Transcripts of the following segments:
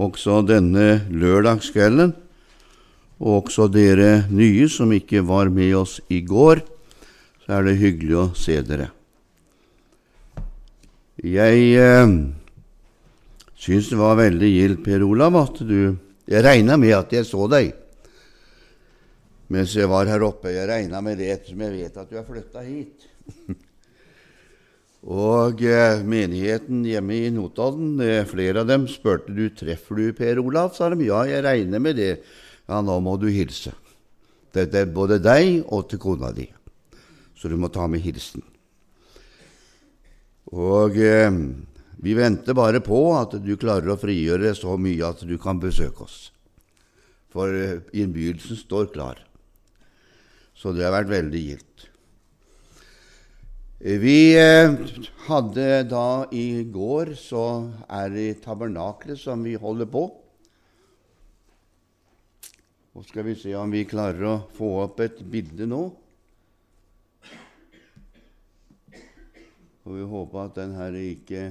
også denne lørdagskvelden, og også dere nye som ikke var med oss i går, så er det hyggelig å se dere. Jeg eh, syns det var veldig gildt, Per Olav, at du Jeg regna med at jeg så deg mens jeg var her oppe. Jeg regna med det ettersom jeg vet at du er flytta hit. Og eh, menigheten hjemme i Notodden, eh, flere av dem spurte du treffer du Per Olav. sa de. Ja, jeg regner med det. Ja, nå må du hilse. Det er både deg og til kona di. Så du må ta med hilsen. Og eh, vi venter bare på at du klarer å frigjøre så mye at du kan besøke oss. For eh, innbydelsen står klar. Så det har vært veldig gildt. Vi eh, hadde da i går Så er det tabernaklet som vi holder på. Og skal vi se om vi klarer å få opp et bilde nå. Og vi håper at den her ikke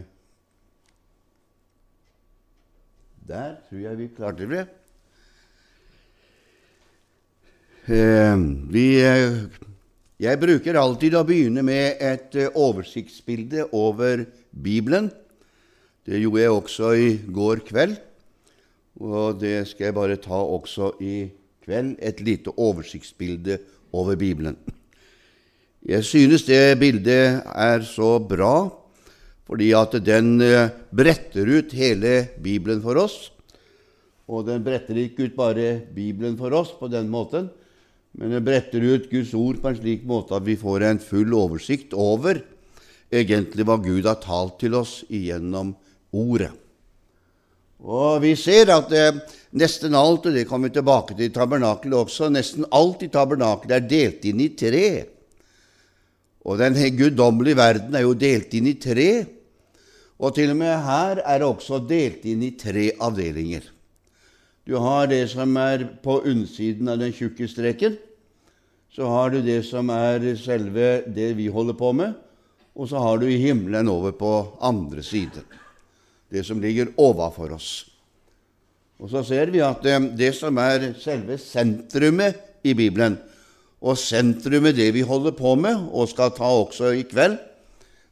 Der tror jeg vi klarte det. Eh, vi eh, jeg bruker alltid å begynne med et eh, oversiktsbilde over Bibelen. Det gjorde jeg også i går kveld, og det skal jeg bare ta også i kveld. Et lite oversiktsbilde over Bibelen. Jeg synes det bildet er så bra fordi at den eh, bretter ut hele Bibelen for oss. Og den bretter ikke ut bare Bibelen for oss på den måten, men det bretter ut Guds ord på en slik måte at vi får en full oversikt over egentlig hva Gud har talt til oss igjennom Ordet. Og Vi ser at eh, nesten alt, og det kommer vi tilbake til i tabernakelet også, nesten alt i tabernakelet er delt inn i tre. Og den guddommelige verden er jo delt inn i tre. Og til og med her er det også delt inn i tre avdelinger. Du har det som er på unnsiden av den tjukke streken. Så har du det som er selve det vi holder på med. Og så har du himmelen over på andre siden. Det som ligger overfor oss. Og så ser vi at det, det som er selve sentrumet i Bibelen, og sentrumet det vi holder på med og skal ta også i kveld,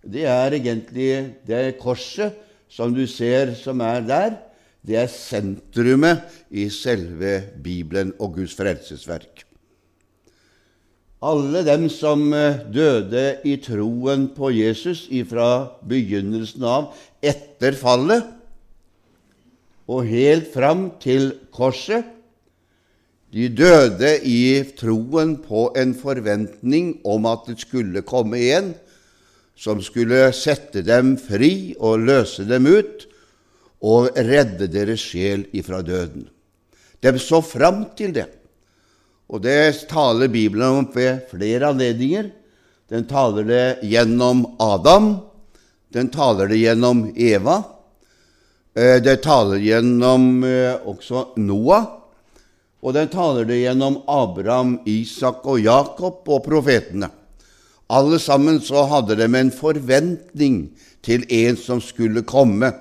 det er egentlig det korset som du ser som er der det er sentrumet i selve Bibelen og Guds frelsesverk. Alle dem som eh, døde i troen på Jesus fra begynnelsen av etter fallet og helt fram til korset, de døde i troen på en forventning om at det skulle komme en som skulle sette dem fri og løse dem ut og redde deres sjel ifra døden. De så fram til det. Og det taler Bibelen om ved flere anledninger. Den taler det gjennom Adam, den taler det gjennom Eva, eh, det taler gjennom eh, også Noah, og den taler det gjennom Abraham, Isak og Jakob og profetene. Alle sammen så hadde de en forventning til en som skulle komme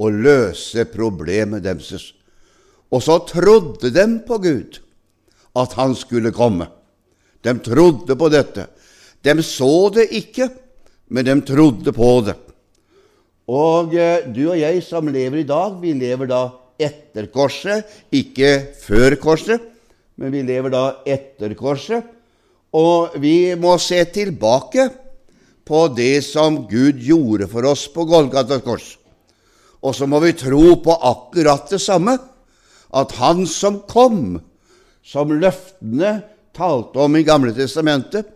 og løse problemet deres. Og så trodde de på Gud, at han skulle komme. De trodde på dette. De så det ikke, men de trodde på det. Og eh, du og jeg som lever i dag, vi lever da etter korset, ikke før korset, men vi lever da etter korset. Og vi må se tilbake på det som Gud gjorde for oss på Golgata kors. Og så må vi tro på akkurat det samme, at Han som kom, som løftene talte om i Gamle testamentet,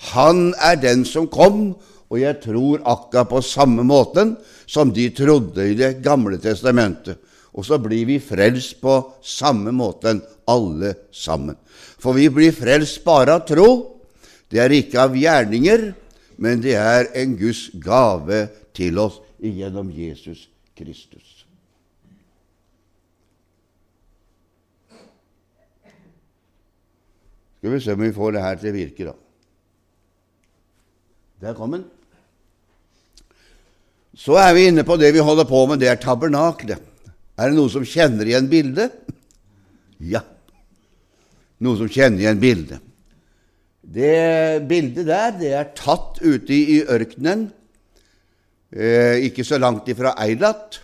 han er den som kom, og jeg tror akkurat på samme måten som de trodde i Det gamle testamentet. Og så blir vi frelst på samme måten, alle sammen. For vi blir frelst bare av tro. Det er ikke av gjerninger, men det er en Guds gave til oss gjennom Jesus Kristus. Skal vi se om vi får det her til å virke, da. Der kom den. Så er vi inne på det vi holder på med, det er tabernaklet. Er det noen som kjenner igjen bildet? Ja. Noen som kjenner igjen bildet. Det bildet der det er tatt ute i ørkenen, eh, ikke så langt ifra Eilat,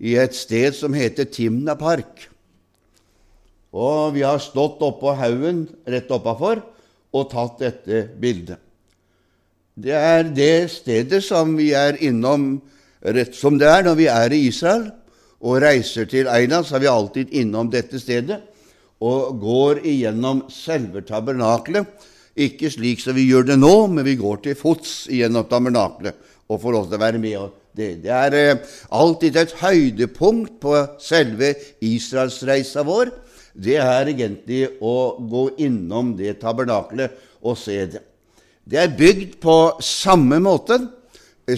i et sted som heter Timna Park. Og vi har stått oppå haugen rett oppafor og tatt dette bildet. Det er det stedet som vi er innom rett som det er når vi er i Israel og reiser til Eilat, så er vi alltid innom dette stedet og går igjennom selve tabernaklet. Ikke slik som vi gjør det nå, men vi går til fots igjennom tabernaklet og får lov til å være med. Det, det er eh, alltid et høydepunkt på selve israelsreisa vår. Det er egentlig å gå innom det tabernaklet og se det. Det er bygd på samme måte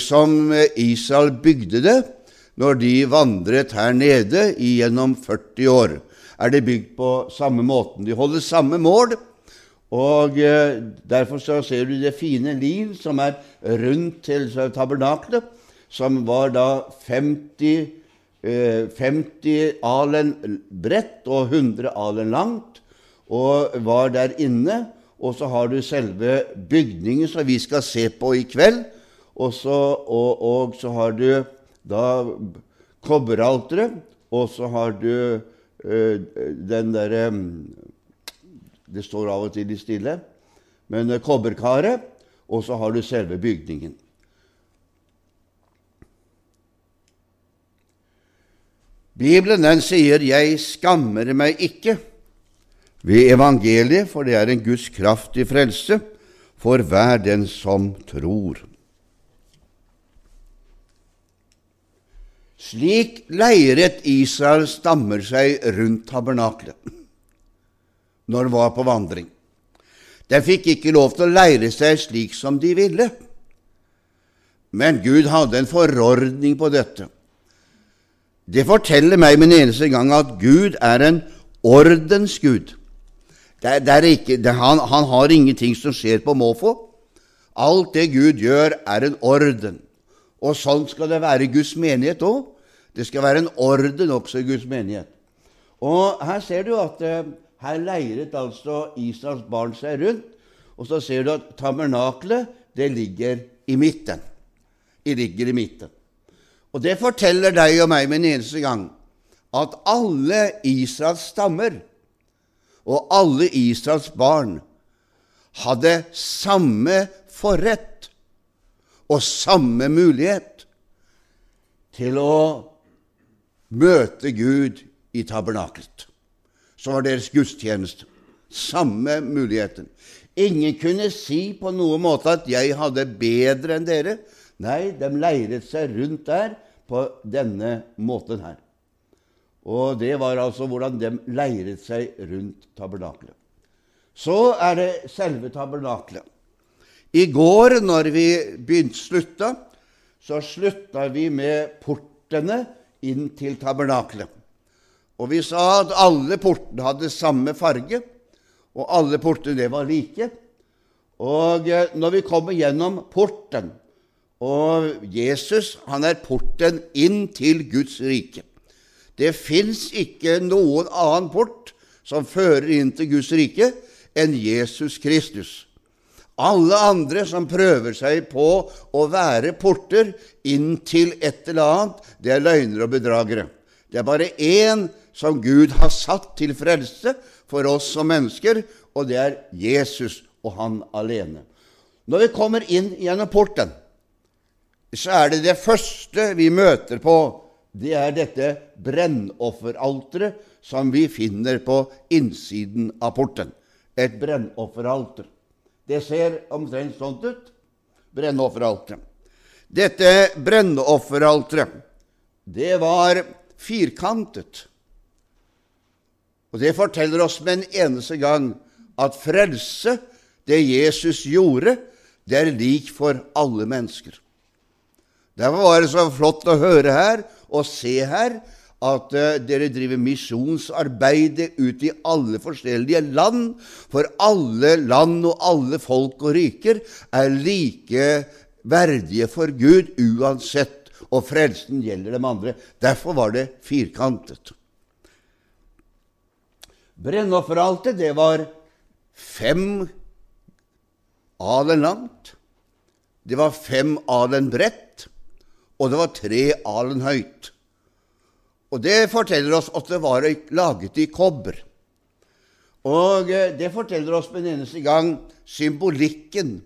som Israel bygde det når de vandret her nede gjennom 40 år er det bygd på samme måten. De holder samme mål, og eh, derfor så ser du det fine liv som er rundt til tabernaklet, som var da 50, eh, 50 alen bredt og 100 alen langt, og var der inne. Og så har du selve bygningen som vi skal se på i kveld. Og så, og, og så har du da kobberalteret, og så har du Eh, den derre Det står av og til i stille. Men kobberkaret, og så har du selve bygningen. Bibelen den sier 'Jeg skammer meg ikke' ved evangeliet, for det er en Guds kraft i frelse for hver den som tror. Slik leiret Israel stammer seg rundt tabernaklet når de var på vandring. De fikk ikke lov til å leire seg slik som de ville. Men Gud hadde en forordning på dette. Det forteller meg min eneste gang at Gud er en ordens Gud. Det, er ikke, det, han, han har ingenting som skjer på måfå. Alt det Gud gjør, er en orden. Og sånn skal det være i Guds menighet òg. Det skal være en orden også i Guds menighet. Og Her ser du at eh, her leiret altså Israels barn seg rundt. Og så ser du at tabernaklet det ligger i midten. Det ligger i midten. Og det forteller deg og meg med en eneste gang at alle Israels stammer og alle Israels barn hadde samme forrett og samme mulighet til å møte Gud i tabernaklet. Så var deres gudstjeneste. Samme muligheten. Ingen kunne si på noen måte at 'jeg hadde bedre enn dere'. Nei, de leiret seg rundt der på denne måten her. Og det var altså hvordan de leiret seg rundt tabernaklet. Så er det selve tabernaklet. I går, når vi begynte slutta, så slutta vi med portene inn til tabernaklet. Og vi sa at alle portene hadde samme farge, og alle portene det var like. Og eh, når vi kommer gjennom porten, og Jesus han er porten inn til Guds rike Det fins ikke noen annen port som fører inn til Guds rike, enn Jesus Kristus. Alle andre som prøver seg på å være porter inn til et eller annet, det er løgnere og bedragere. Det er bare én som Gud har satt til frelse for oss som mennesker, og det er Jesus og han alene. Når vi kommer inn gjennom porten, så er det det første vi møter på, det er dette brennofferalteret som vi finner på innsiden av porten. Et brennofferalter. Det ser omtrent sånn ut, brennofferalteret. Dette brennofferalteret, det var firkantet. Og det forteller oss med en eneste gang at frelse, det Jesus gjorde, det er lik for alle mennesker. Derfor var det så flott å høre her og se her at uh, dere driver misjonsarbeidet ut i alle forskjellige land, for alle land og alle folk og riker er like verdige for Gud uansett og frelsen gjelder dem andre. Derfor var det firkantet. Brennofferaltet, det var fem alen langt. Det var fem alen bredt, og det var tre alen høyt. Og Det forteller oss at det var laget i kobber. Og eh, det forteller oss med en eneste gang symbolikken.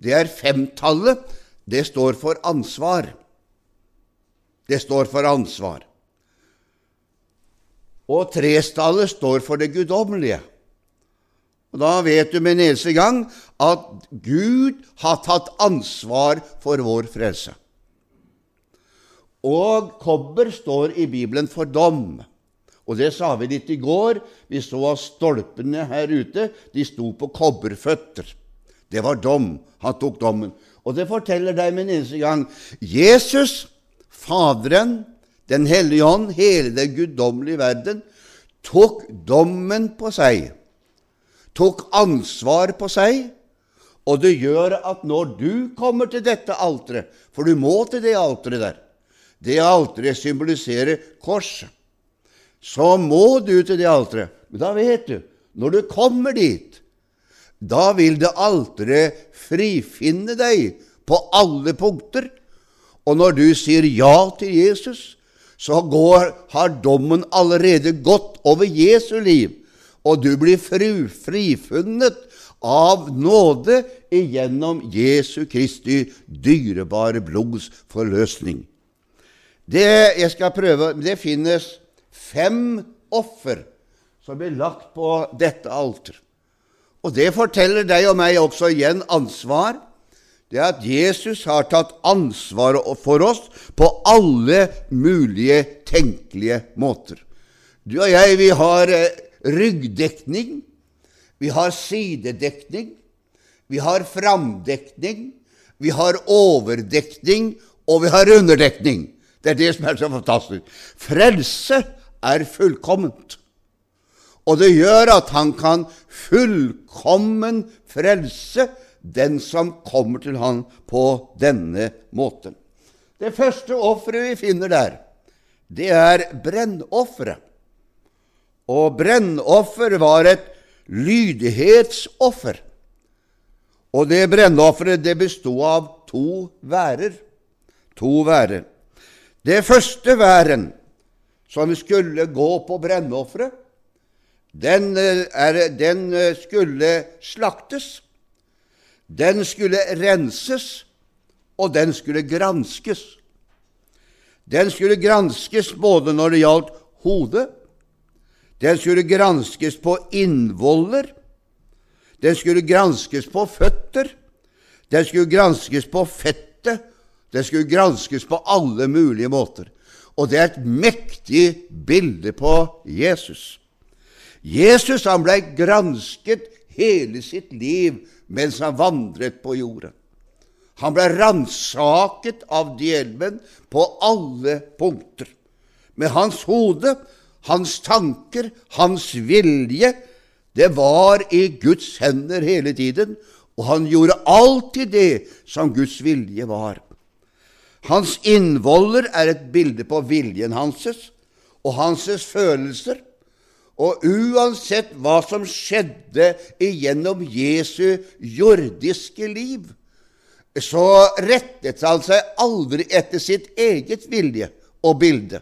Det er femtallet. Det står for ansvar. Det står for ansvar. Og trestallet står for det guddommelige. Og Da vet du med en eneste gang at Gud har tatt ansvar for vår frelse. Og kobber står i Bibelen for dom. Og det sa vi litt i går. Vi så at stolpene her ute de sto på kobberføtter. Det var dom. Han tok dommen. Og det forteller deg med en eneste gang Jesus, Faderen, Den hellige ånd, hele den guddommelige verden, tok dommen på seg, tok ansvar på seg, og det gjør at når du kommer til dette alteret For du må til det alteret der. Det alteret symboliserer korset så må du til det alteret. Men da vet du, når du kommer dit, da vil det alteret frifinne deg på alle punkter. Og når du sier ja til Jesus, så går, har dommen allerede gått over Jesu liv, og du blir fru, frifunnet av nåde igjennom Jesu Kristi dyrebare blods forløsning. Det jeg skal prøve, det finnes fem offer som blir lagt på dette alter. Og det forteller deg og meg også igjen ansvar. Det er at Jesus har tatt ansvaret for oss på alle mulige tenkelige måter. Du og jeg, vi har eh, ryggdekning, vi har sidedekning, vi har framdekning, vi har overdekning, og vi har underdekning. Det er det som er så fantastisk. Frelse er fullkomment. Og det gjør at han kan fullkommen frelse den som kommer til han på denne måten. Det første offeret vi finner der, det er brennofferet. Og brennoffer var et lydighetsoffer. Og det brennofferet det bestod av to værer. To værer. Det første væren som skulle gå på brennofferet, den, eh, den, eh, skulle slaktes, den skulle renses, og den skulle granskes. Den skulle granskes både når det gjaldt hodet, den skulle granskes på innvoller, den skulle granskes på føtter, den skulle granskes på fettet, den skulle granskes på alle mulige måter. Og det er et mektig bilde på Jesus. Jesus han ble gransket hele sitt liv mens han vandret på jorden. Han ble ransaket av djevelen på alle punkter. Med hans hode, hans tanker, hans vilje, det var i Guds hender hele tiden, og han gjorde alltid det som Guds vilje var. Hans innvoller er et bilde på viljen hanses og hanses følelser. Og uansett hva som skjedde igjennom Jesu jordiske liv, så rettet han seg aldri etter sitt eget vilje og bilde.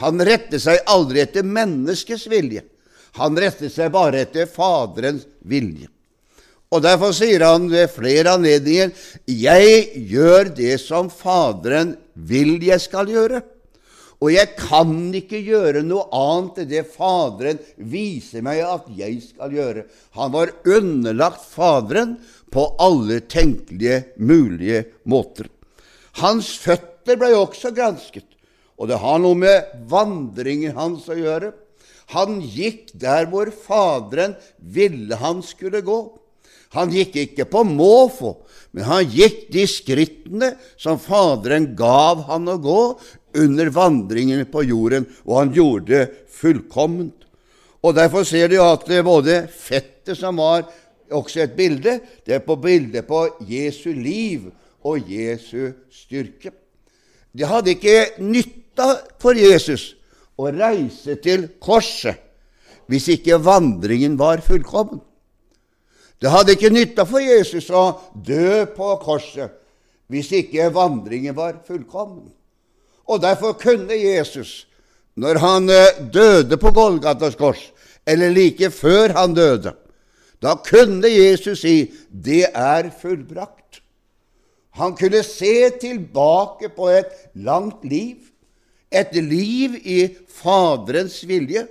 Han rettet seg aldri etter menneskets vilje. Han rettet seg bare etter Faderens vilje. Og Derfor sier han ved flere anledninger 'Jeg gjør det som Faderen vil jeg skal gjøre'. Og jeg kan ikke gjøre noe annet enn det Faderen viser meg at jeg skal gjøre. Han var underlagt Faderen på alle tenkelige, mulige måter. Hans føtter ble også gransket, og det har noe med vandringen hans å gjøre. Han gikk der hvor Faderen ville han skulle gå. Han gikk ikke på måfå, men han gikk de skrittene som Faderen gav han å gå under vandringen på jorden, og han gjorde det fullkomment. Og Derfor ser du at det både fettet, som var også et bilde, det er på bildet på Jesu liv og Jesu styrke. Det hadde ikke nytta for Jesus å reise til korset hvis ikke vandringen var fullkommen. Det hadde ikke nytta for Jesus å dø på korset hvis ikke vandringen var fullkommen. Og derfor kunne Jesus, når han eh, døde på Golgatas kors, eller like før han døde, da kunne Jesus si 'Det er fullbrakt'. Han kunne se tilbake på et langt liv, et liv i Faderens vilje,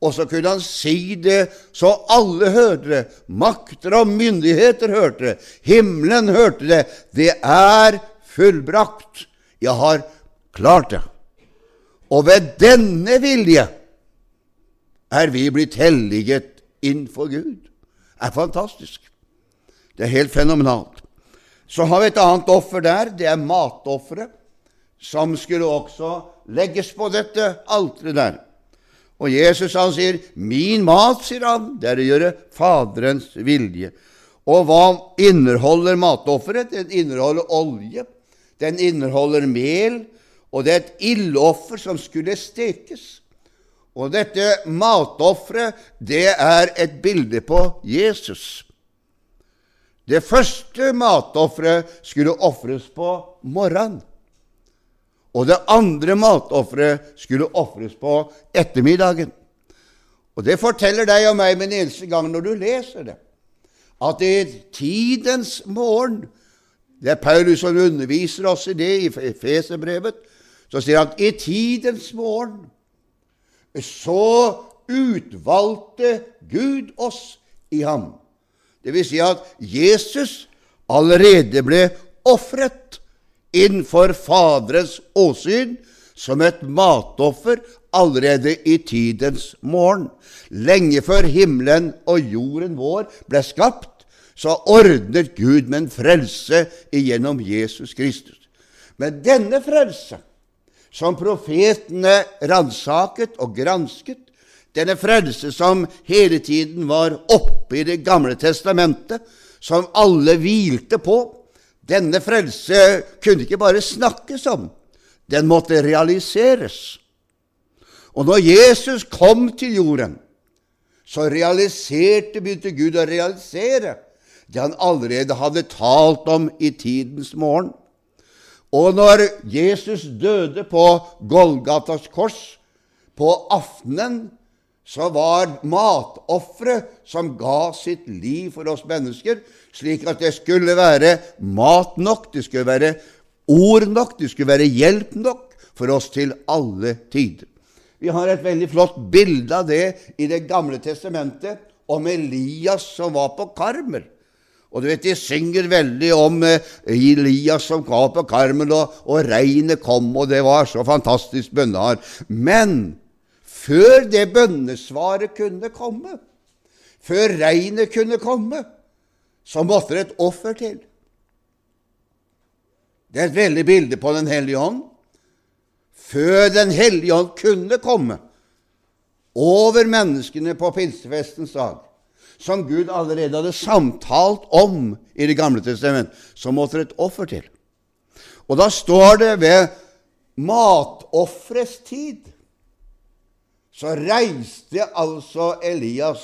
og så kunne han si det så alle hørte det. Makter og myndigheter hørte det. Himmelen hørte det. Det er fullbrakt. Jeg har klart det. Og ved denne vilje er vi blitt helliget innenfor Gud. Det er fantastisk. Det er helt fenomenalt. Så har vi et annet offer der. Det er matofferet, som skulle også legges på dette alteret der. Og Jesus han sier, 'Min mat', sier han, 'det er å gjøre Faderens vilje'. Og hva inneholder matofferet? Den inneholder olje, den inneholder mel, og det er et ildoffer som skulle stekes. Og dette matofferet, det er et bilde på Jesus. Det første matofferet skulle ofres på morgenen. Og det andre matofferet skulle ofres på ettermiddagen. Og Det forteller deg og meg med en eneste gang når du leser det, at i tidens morgen Det er Paulus som underviser oss i det i Feserbrevet. Så sier han i tidens morgen så utvalgte Gud oss i ham. Det vil si at Jesus allerede ble ofret innenfor Faderens åsyn som et matoffer allerede i tidens morgen. Lenge før himmelen og jorden vår ble skapt, så ordnet Gud med en frelse igjennom Jesus Kristus. Men denne frelse som profetene ransaket og gransket, denne frelse som hele tiden var oppe i Det gamle testamentet, som alle hvilte på, denne frelse kunne ikke bare snakkes om, den måtte realiseres. Og når Jesus kom til jorden, så realiserte, begynte Gud å realisere det han allerede hadde talt om i tidens morgen. Og når Jesus døde på Golgatas kors på aftenen, så var matofferet som ga sitt liv for oss mennesker, slik at det skulle være mat nok, det skulle være ord nok, det skulle være hjelp nok for oss til alle tider. Vi har et veldig flott bilde av det i Det gamle testamentet om Elias som var på Karmel. Og du vet, De synger veldig om eh, Elias som ga på Karmel, og, og regnet kom, og det var så fantastisk bønnehar. Men før det bønnesvaret kunne komme, før regnet kunne komme, så måtte det et offer til. Det er et veldig bilde på Den hellige ånd. Før Den hellige ånd kunne komme over menneskene på pinsefestens dag, som Gud allerede hadde samtalt om i Det gamle testamentet, så måtte det et offer til. Og da står det ved matofferets tid så reiste altså Elias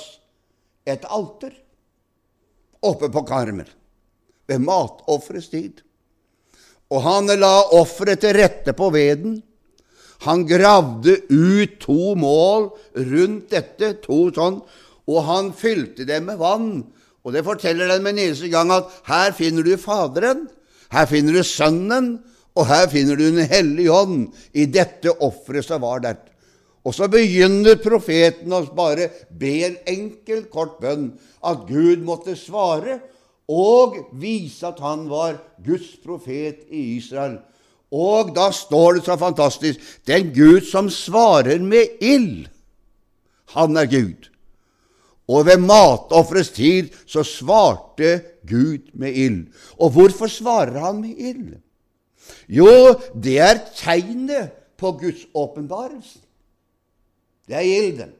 et alter oppe på Karmel ved matofferets tid. Og han la offeret til rette på veden. Han gravde ut to mål rundt dette, to sånn, og han fylte dem med vann. Og det forteller den med en eneste gang at her finner du Faderen, her finner du Sønnen, og her finner du Den hellige ånd i dette offeret som var der. Og så begynner profeten å bare be en enkel, kort bønn, at Gud måtte svare og vise at han var Guds profet i Israel. Og da står det så fantastisk Den Gud som svarer med ild, han er Gud. Og ved matofferets tid så svarte Gud med ild. Og hvorfor svarer han med ild? Jo, det er tegnet på Guds åpenbarelse. Det er ilden.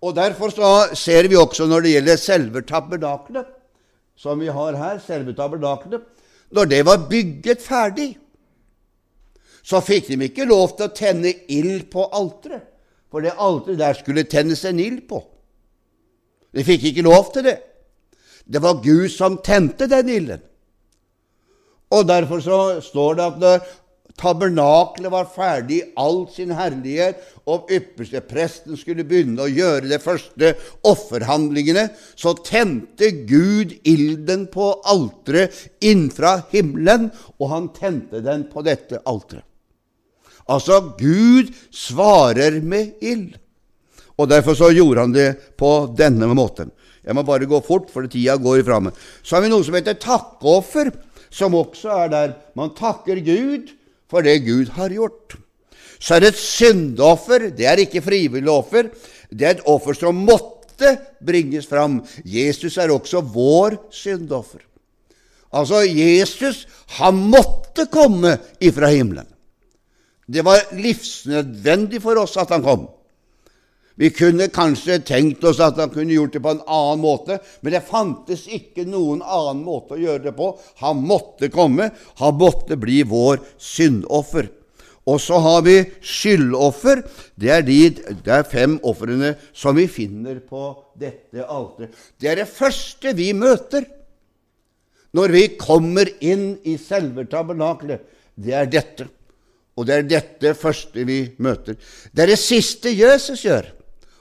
Og Derfor så ser vi også når det gjelder selve tabernakelet, som vi har her, selve tabernakelet Når det var bygget ferdig, så fikk de ikke lov til å tenne ild på alteret. For det alteret der skulle tennes en ild på. De fikk ikke lov til det. Det var Gud som tente den ilden. Og derfor så står det at når tabernaklet var ferdig i all sin herlighet, og ypperste presten skulle begynne å gjøre de første offerhandlingene, så tente Gud ilden på alteret innenfra himmelen, og han tente den på dette alteret. Altså, Gud svarer med ild. Og Derfor så gjorde han det på denne måten. Jeg må bare gå fort, for tida går ifra meg. Så har vi noe som heter takkeoffer, som også er der. Man takker Gud for det Gud har gjort. Så er det et syndoffer. Det er ikke frivillig offer. Det er et offer som måtte bringes fram. Jesus er også vår syndoffer. Altså, Jesus, han måtte komme ifra himmelen. Det var livsnødvendig for oss at han kom. Vi kunne kanskje tenkt oss at han kunne gjort det på en annen måte, men det fantes ikke noen annen måte å gjøre det på. Han måtte komme. Han måtte bli vår syndoffer. Og så har vi skyldoffer. Det er, de, det er fem ofrene som vi finner på dette alteret. Det er det første vi møter når vi kommer inn i selve tabernaklet. Det er dette. Og det er dette første vi møter. Det er det siste Jesus gjør.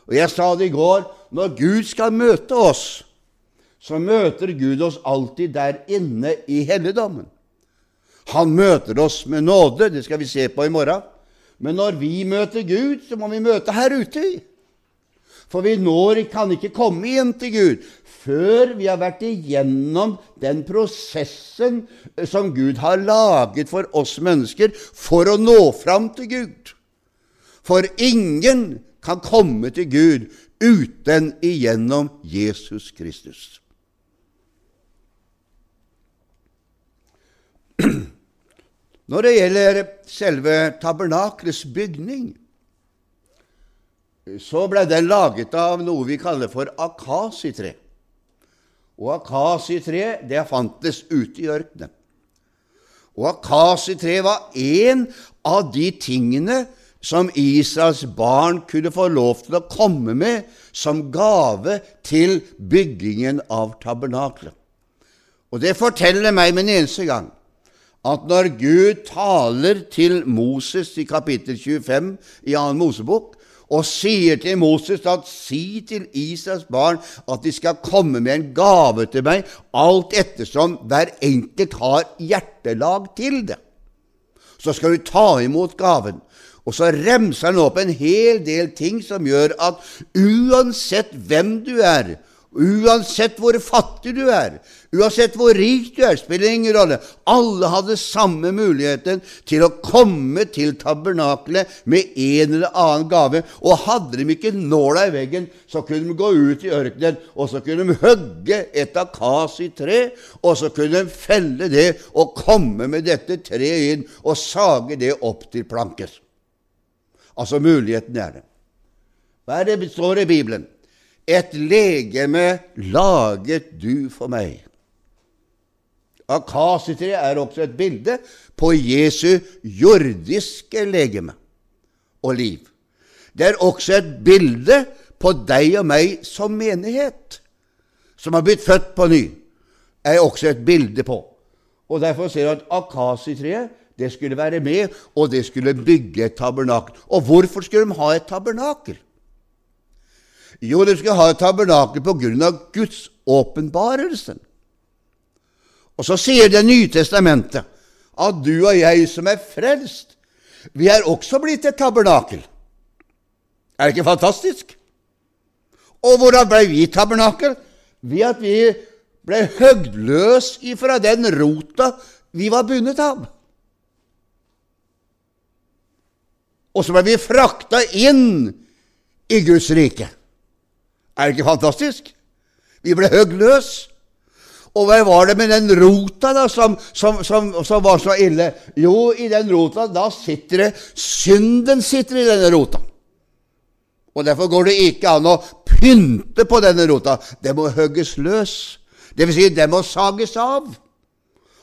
Og jeg sa det i går når Gud skal møte oss, så møter Gud oss alltid der inne i helligdommen. Han møter oss med nåde, det skal vi se på i morgen. Men når vi møter Gud, så må vi møte her ute. For vi når, kan ikke komme inn til Gud før vi har vært igjennom den prosessen som Gud har laget for oss mennesker for å nå fram til Gud. For ingen kan komme til Gud uten igjennom Jesus Kristus. Når det gjelder selve tabernaklets bygning, så ble den laget av noe vi kaller for akasitre. Og akasitre det fantes ute i ørkenen. Og akasitre var en av de tingene som Israels barn kunne få lov til å komme med som gave til byggingen av tabernaklet. Og det forteller meg en eneste gang at når Gud taler til Moses i kapittel 25 i 2. Mosebok, og sier til Moses at si til Israels barn at de skal komme med en gave til meg, alt ettersom hver enkelt har hjertelag til det. Så skal du ta imot gaven. Og så remser han opp en hel del ting som gjør at uansett hvem du er, Uansett hvor fattig du er, uansett hvor rik du er, spiller ingen rolle. Alle hadde samme muligheten til å komme til tabernakelet med en eller annen gave. Og hadde de ikke nåla i veggen, så kunne de gå ut i ørkenen, og så kunne de hogge et akasitre, og så kunne de felle det og komme med dette treet inn og sage det opp til planker. Altså, muligheten er det. Hva er det står i Bibelen? Et legeme laget du for meg. Akasitreet er også et bilde på Jesu jordiske legeme og liv. Det er også et bilde på deg og meg som menighet, som har blitt født på ny, er også et bilde på. Og Derfor ser du at akasitreet det skulle være med, og det skulle bygge et tabernakel. Og hvorfor skulle de ha et tabernakel? Jo, de skulle ha et tabernakel på grunn av Guds åpenbarelse. Og så sier Det nye testamentet at du og jeg som er frelst, vi er også blitt et tabernakel. Er det ikke fantastisk? Og hvordan ble vi tabernakel? Ved at vi ble høgd løs ifra den rota vi var bundet av. Og så ble vi frakta inn i Guds rike. Er det ikke fantastisk? Vi ble høgd løs. Og hva var det med den rota da, som, som, som, som, var så ille? Jo, i den rota da sitter det Synden sitter i denne rota. Og Derfor går det ikke an å pynte på denne rota. Det må hogges løs. Det vil si, det må sages av.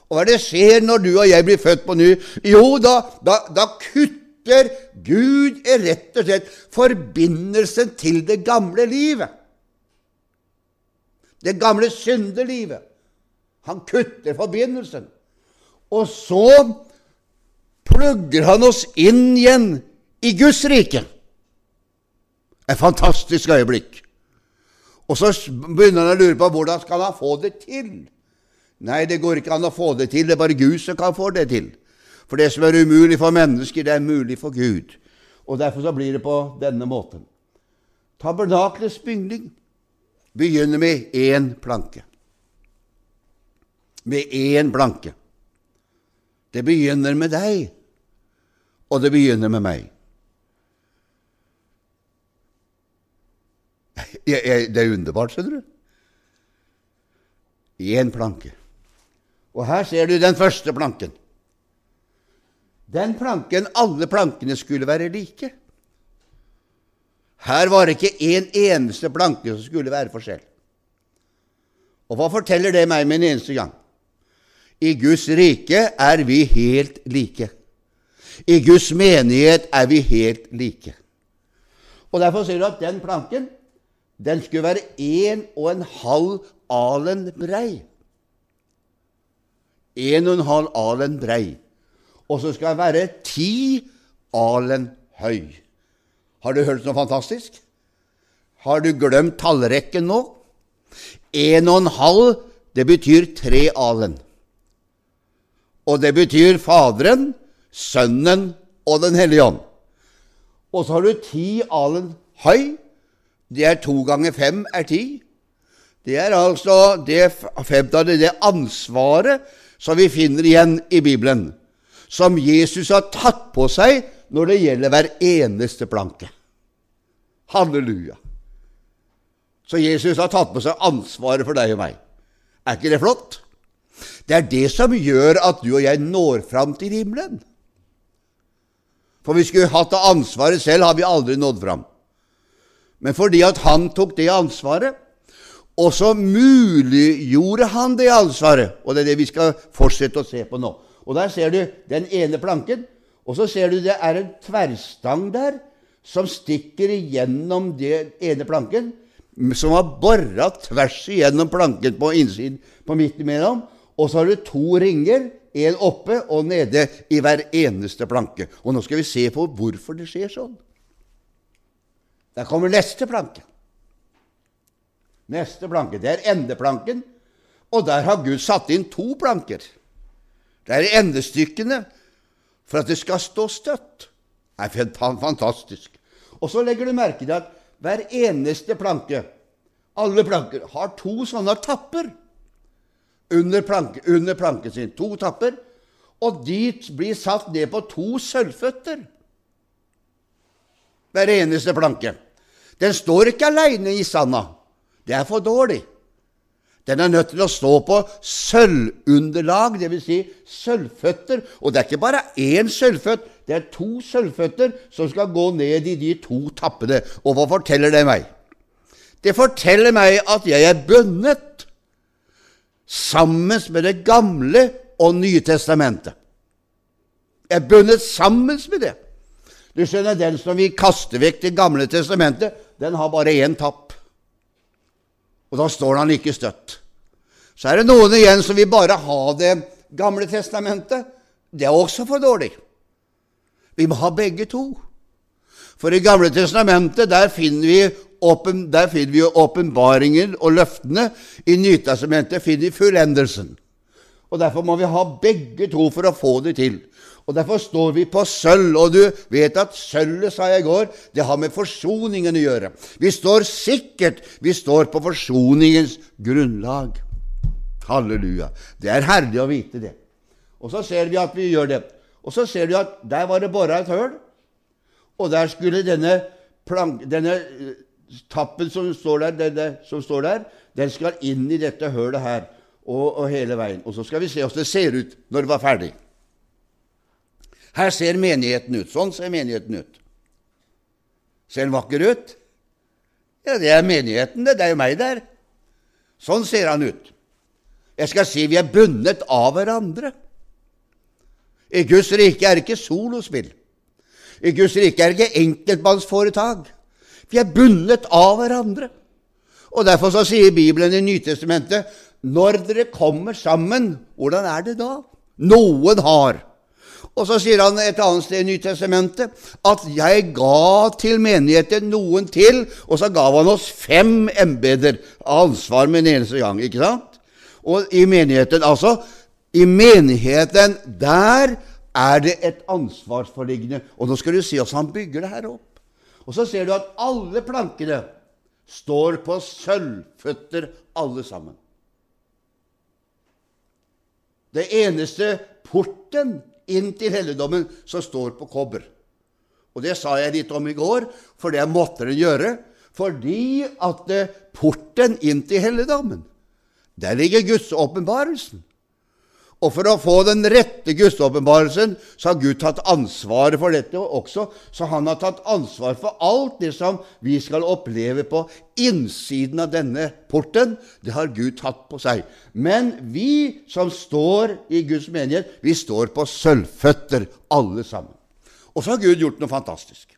Og hva er det skjer når du og jeg blir født på ny? Jo, da, da, da kutter Gud er rett og slett forbindelsen til det gamle livet. Det gamle syndelivet. Han kutter forbindelsen. Og så plugger han oss inn igjen i Guds rike. Et fantastisk øyeblikk. Og så begynner han å lure på hvordan skal han få det til. Nei, det går ikke an å få det til. Det er bare Gud som kan få det til. For det som er umulig for mennesker, det er mulig for Gud. Og Derfor så blir det på denne måten. Tabernaklets bygning begynner med én planke. Med én planke. Det begynner med deg, og det begynner med meg. Det er underbart, skjønner du. Én planke. Og her ser du den første planken. Den planken, alle plankene skulle være like. Her var det ikke en eneste planke som skulle være forskjell. Og hva forteller det meg med en eneste gang? I Guds rike er vi helt like. I Guds menighet er vi helt like. Og Derfor sier du at den planken den skulle være en og en halv alen brei. En og en halv alen brei. Og så skal jeg være ti alen høy. Har du hørt noe fantastisk? Har du glemt tallrekken nå? En og en halv, det betyr tre alen. Og det betyr Faderen, Sønnen og Den hellige ånd. Og så har du ti alen høy. Det er to ganger fem er ti. Det er altså det femtallet, det ansvaret som vi finner igjen i Bibelen, som Jesus har tatt på seg når det gjelder hver eneste planke. Halleluja. Så Jesus har tatt på seg ansvaret for deg og meg. Er ikke det flott? Det er det som gjør at du og jeg når fram til himmelen. For vi skulle hatt det ansvaret selv, har vi aldri nådd fram. Men fordi at han tok det ansvaret, og så muliggjorde han det ansvaret. Og det er det vi skal fortsette å se på nå. Og der ser du den ene planken, og så ser du det er en tverrstang der som stikker igjennom den ene planken, som har bora tvers igjennom planken på innsiden, på midten imellom. Og så har du to ringer, en oppe og nede i hver eneste planke. Og nå skal vi se på hvorfor det skjer sånn. Der kommer neste planke. Neste planke, Det er endeplanken, og der har Gud satt inn to planker. Det er endestykkene for at det skal stå støtt. Det er fantastisk. Og så legger du merke til at hver eneste planke, alle planker, har to sånne tapper under, planke, under planken sin. To tapper. Og de blir satt ned på to sølvføtter. Hver eneste planke. Den står ikke aleine i sanda. Det er for dårlig. Den er nødt til å stå på sølvunderlag, dvs. Si sølvføtter. Og det er ikke bare én sølvføtt, det er to sølvføtter som skal gå ned i de to tappene. Og hva forteller det meg? Det forteller meg at jeg er bundet sammen med Det gamle og Nye testamentet. Jeg er bundet sammen med det. Du skjønner, Den som vil kaste vekk Det gamle testamentet, den har bare én tapp. Og da står han ikke støtt. Så er det noen igjen som vil bare ha Det gamle testamentet. Det er også for dårlig. Vi må ha begge to. For i Gamle testamentet der finner vi åpen, der finner vi åpenbaringen og løftene. I Nytestamentet finner vi fullendelsen. Og Derfor må vi ha begge to for å få det til. Og Derfor står vi på sølv. Og du vet at sølvet, sa jeg i går, det har med forsoningen å gjøre. Vi står sikkert. Vi står på forsoningens grunnlag. Halleluja. Det er herlig å vite det. Og så ser vi at vi gjør det. Og så ser vi at der var det bora et høl, og der skulle denne, plank, denne eh, tappen som står, der, denne, som står der, den skal inn i dette hølet her og, og hele veien. Og så skal vi se hvordan det ser ut når det var ferdig. Her ser menigheten ut. Sånn ser menigheten ut. Ser den vakker ut? Ja, det er menigheten, det. Det er jo meg der. Sånn ser han ut. Jeg skal si vi er bundet av hverandre. I Guds rike er det ikke solospill. I Guds rike er det ikke enkeltmannsforetak. Vi er bundet av hverandre. Og Derfor så sier Bibelen i Nytestamentet når dere kommer sammen, hvordan er det da? Noen har. Og så sier han et annet sted i Nytestamentet at 'jeg ga til menigheten noen til', og så gav han oss fem embeder. Ansvar med en eneste gang. ikke sant? Og i menigheten, altså I menigheten, der er det et ansvarsforliggende. Og nå skal du se hvordan han bygger det her opp. Og så ser du at alle plankene står på sølvføtter, alle sammen. Det eneste porten inn til helligdommen som står på kobber. Og det sa jeg litt om i går, for det måtte den gjøre. Fordi at porten inn til helligdommen, der ligger Guds åpenbarelsen. Og for å få den rette gudsåpenbarelsen så har Gud tatt ansvaret for dette også. Så han har tatt ansvar for alt det som vi skal oppleve på innsiden av denne porten. Det har Gud tatt på seg. Men vi som står i Guds menighet, vi står på sølvføtter, alle sammen. Og så har Gud gjort noe fantastisk.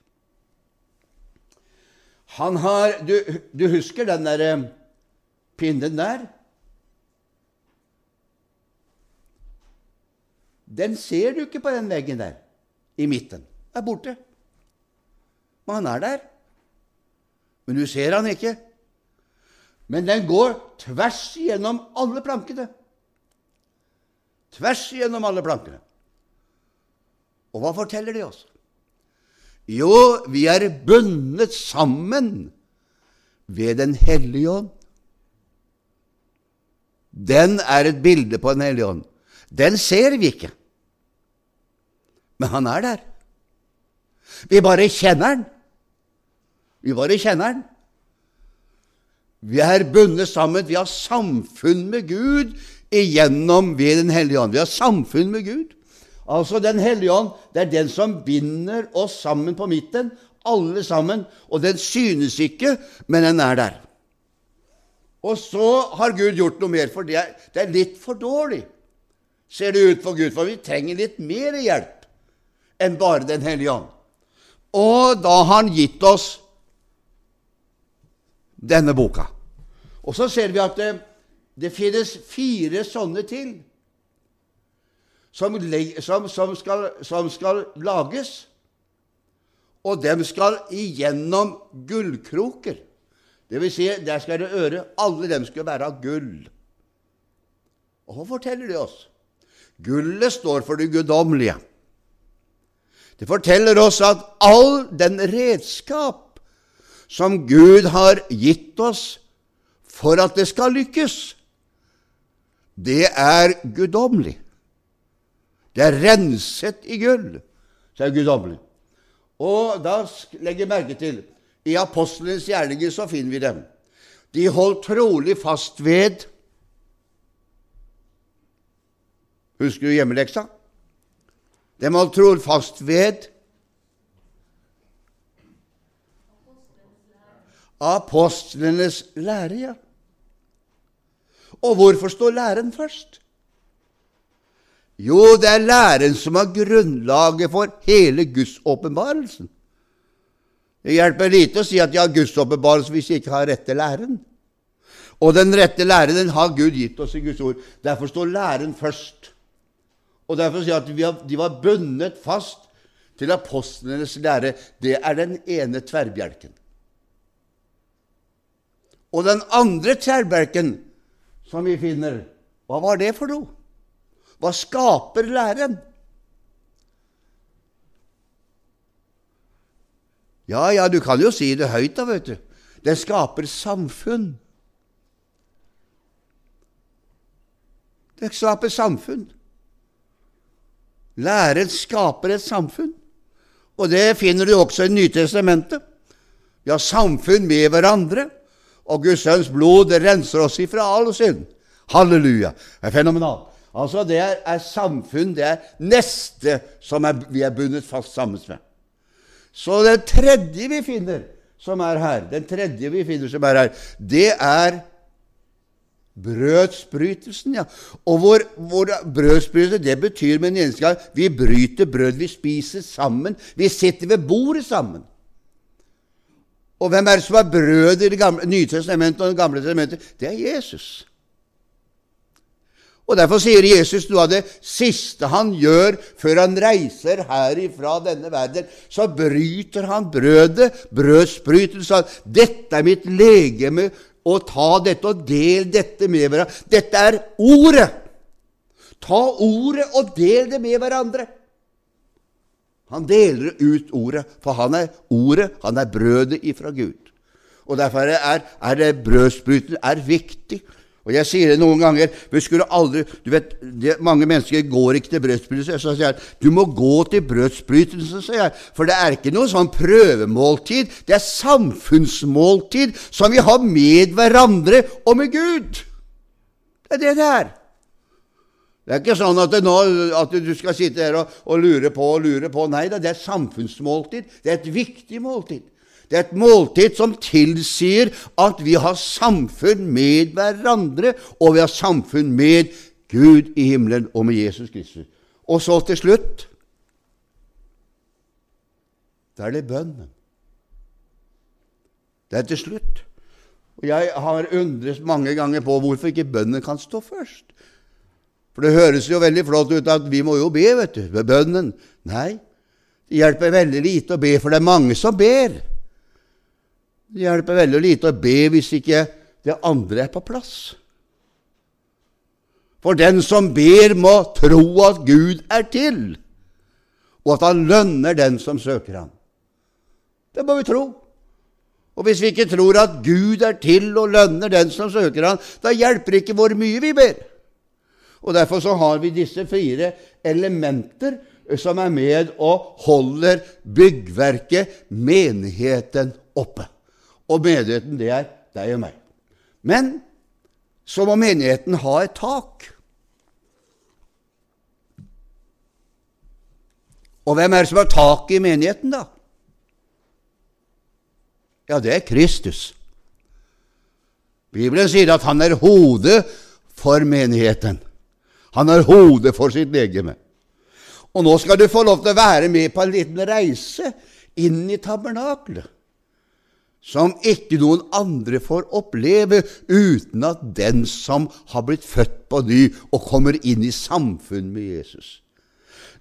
Han har Du, du husker den der eh, pinnen der? Den ser du ikke på den veggen der i midten. Den er borte. Men han er der. Men du ser han ikke. Men den går tvers gjennom alle plankene. Tvers gjennom alle plankene. Og hva forteller de oss? Jo, vi er bundet sammen ved Den hellige ånd. Den er et bilde på Den hellige ånd. Den ser vi ikke men han er der. Vi bare kjenner han. Vi bare kjenner han. Vi er bundet sammen. Vi har samfunn med Gud igjennom ved Den hellige ånd. Vi har samfunn med Gud. Altså Den hellige ånd, det er den som binder oss sammen på midten, alle sammen. Og den synes ikke, men den er der. Og så har Gud gjort noe mer, for det er, det er litt for dårlig, ser det ut for Gud. For vi trenger litt mer hjelp enn bare Den hellige ånd. Og da har han gitt oss denne boka. Og så ser vi at det, det finnes fire sånne til som, som, som, skal, som skal lages. Og dem skal igjennom gullkroker. Det vil si, der skal det øre. Alle dem skal være av gull. Og hva forteller de oss? Gullet står for det guddommelige. Det forteller oss at all den redskap som Gud har gitt oss for at det skal lykkes, det er guddommelig. Det er renset i gull, så er det guddommelig. Og da legger jeg merke til i apostlenes gjerninger så finner vi dem. De holdt trolig fast ved Husker du hjemmeleksa? Det man tror fast ved apostlenes lære, ja. Og hvorfor står læren først? Jo, det er læren som er grunnlaget for hele gudsåpenbarelsen. Det hjelper lite å si at de har gudsåpenbarelse hvis de ikke har rette læren. Og den rette læren den har Gud gitt oss i Guds ord. Derfor står læren først. Og Derfor sier jeg at de var bundet fast til apostlenes lære. Det er den ene tverrbjelken. Og den andre tverrbjelken som vi finner, hva var det for noe? Hva skaper læren? Ja, ja, du kan jo si det høyt, da, vet du. Det skaper samfunn. Det skaper samfunn. Læren skaper et samfunn. Og det finner du også i Nytestamentet. Vi har samfunn med hverandre, og Guds sønns blod renser oss ifra all synd. Halleluja. Det er fenomenalt. Altså, det er, er, samfunn, det er neste som er, vi er bundet fast sammen med. Så det tredje vi finner som er her, den tredje vi finner som er her, det er Brødsbrytelsen, ja. Og hvor, hvor brødsbrytelse, det betyr med gang vi bryter brød, vi spiser sammen. Vi sitter ved bordet sammen. Og hvem er det som har brød i Det gamle, nye testamentet og Det gamle testamentet? Det er Jesus. Og Derfor sier Jesus noe av det siste han gjør før han reiser herifra denne verden. Så bryter han brødet, brødsbrytelsen. 'Dette er mitt legeme, og ta dette og del dette med hverandre.' Dette er ordet! Ta ordet og del det med hverandre. Han deler ut ordet, for han er ordet, han er brødet ifra Gud. Og Derfor er, er brødspruten viktig. Og jeg sier det noen ganger vi skulle aldri, du vet, det, Mange mennesker går ikke til brødsbrytelse. Så sier jeg du må gå til brødsbrytelse, sier jeg. For det er ikke noe sånn prøvemåltid. Det er samfunnsmåltid som vi har med hverandre og med Gud. Det er det det er. Det er ikke sånn at, nå, at du skal sitte her og, og, lure på og lure på. Nei det er samfunnsmåltid. Det er et viktig måltid. Det er et måltid som tilsier at vi har samfunn med hverandre, og vi har samfunn med Gud i himmelen og med Jesus Kristus. Og så til slutt Da er det bønnen. Det er til slutt. Og Jeg har undret mange ganger på hvorfor ikke bønnen kan stå først. For det høres jo veldig flott ut at vi må jo be, vet du, ved bønnen. Nei, det hjelper veldig lite å be, for det er mange som ber. Det hjelper veldig lite å be hvis ikke det andre er på plass. For den som ber, må tro at Gud er til, og at han lønner den som søker ham. Det må vi tro. Og hvis vi ikke tror at Gud er til og lønner den som søker ham, da hjelper ikke hvor mye vi ber. Og Derfor så har vi disse fire elementer som er med og holder byggverket, menigheten, oppe. Og menigheten, det er deg og meg. Men så må menigheten ha et tak. Og hvem er det som har tak i menigheten, da? Ja, det er Kristus. Bibelen sier at han er hodet for menigheten. Han er hodet for sitt legeme. Og nå skal du få lov til å være med på en liten reise inn i tabernaklet som ikke noen andre får oppleve uten at den som har blitt født på ny og kommer inn i samfunn med Jesus.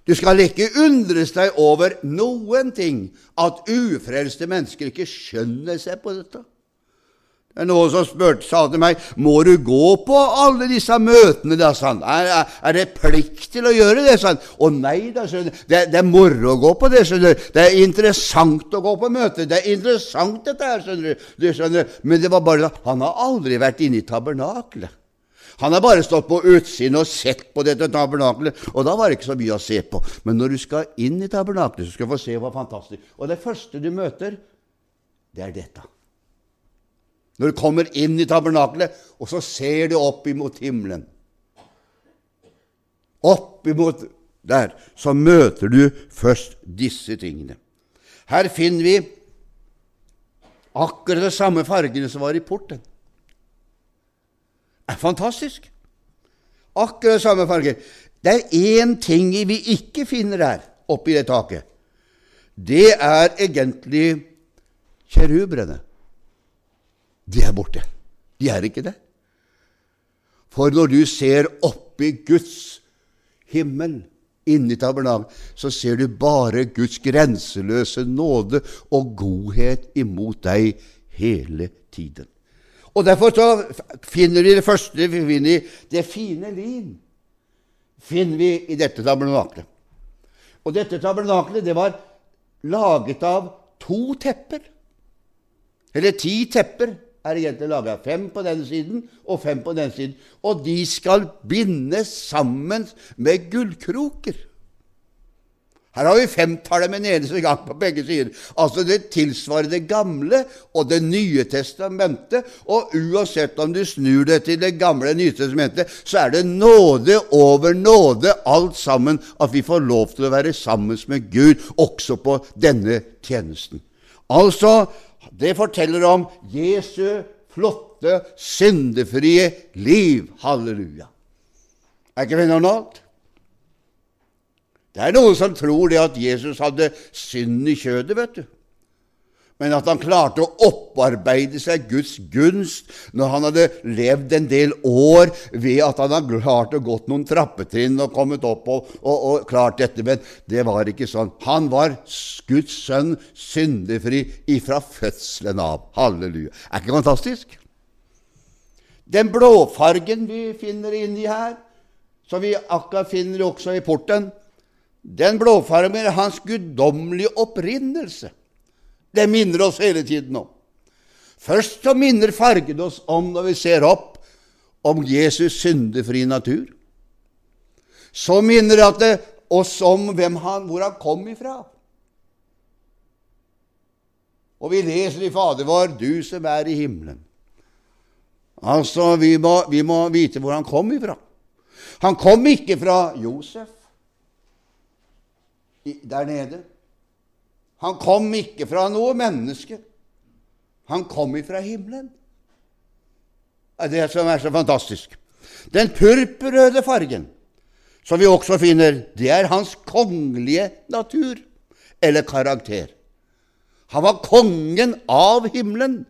Du skal ikke undres deg over noen ting at ufrelste mennesker ikke skjønner seg på dette. Det er noen som spurte, sa til meg må du gå på alle disse møtene. da, sånn. Er, er, det plikt til å gjøre det? sånn? Å nei da, skjønner det, det er moro å gå på det. skjønner du. Det er interessant å gå på møter. Det er interessant, dette her. skjønner du. du skjønner. Men det var bare han har aldri vært inne i tabernaklet. Han har bare stått på utsiden og sett på dette tabernaklet, og da var det ikke så mye å se på. Men når du skal inn i tabernaklet, så skal du få se hva fantastisk Og det første du møter, det er dette. Når du kommer inn i tabernakelet, og så ser du opp imot himmelen. Opp imot der, så møter du først disse tingene. Her finner vi akkurat de samme fargene som var i porten. Det er fantastisk. Akkurat de samme farger. Det er én ting vi ikke finner her oppi det taket. Det er egentlig kjerubrene de er borte. De er ikke det. For når du ser oppi Guds himmel, inni tabernak, så ser du bare Guds grenseløse nåde og godhet imot deg hele tiden. Og Derfor så finner vi det første vi finner det fine lin finner vi i dette tabernaklet. Og dette tabernaklet det var laget av to tepper, eller ti tepper er egentlig laga fem på denne siden og fem på denne siden. Og de skal bindes sammen med gullkroker. Her har vi femtallet med en eneste gang på begge sider. Altså Det tilsvarer Det gamle og Det nye testamentet. Og uansett om du snur det til Det gamle og nye testamentet, så er det nåde over nåde alt sammen at vi får lov til å være sammen med Gud også på denne tjenesten. Altså det forteller om Jesu flotte, syndefrie liv. Halleluja. Er ikke det normalt? Det er noen som tror det at Jesus hadde synd i kjødet, vet du men at han klarte å opparbeide seg Guds gunst når han hadde levd en del år ved at han hadde klart å gått noen trappetrinn og kommet opp og, og, og, klart dette. Men det var ikke sånn. Han var Guds sønn, syndefri ifra fødselen av. Halleluja. Er ikke fantastisk? Den blåfargen vi finner inni her, som vi akkurat finner også i porten, den blåfargen er hans guddommelige opprinnelse. Det minner oss hele tiden om. Først så minner fargen oss om når vi ser opp om Jesus syndefri natur. Så minner det oss om han, hvor han kom ifra. Og vi leser i Fader vår, du som er i himmelen. Altså, vi må, vi må vite hvor han kom ifra. Han kom ikke fra Josef der nede. Han kom ikke fra noe menneske. Han kom ifra himmelen. Det er det som er så fantastisk. Den purpurrøde fargen, som vi også finner, det er hans kongelige natur, eller karakter. Han var kongen av himmelen,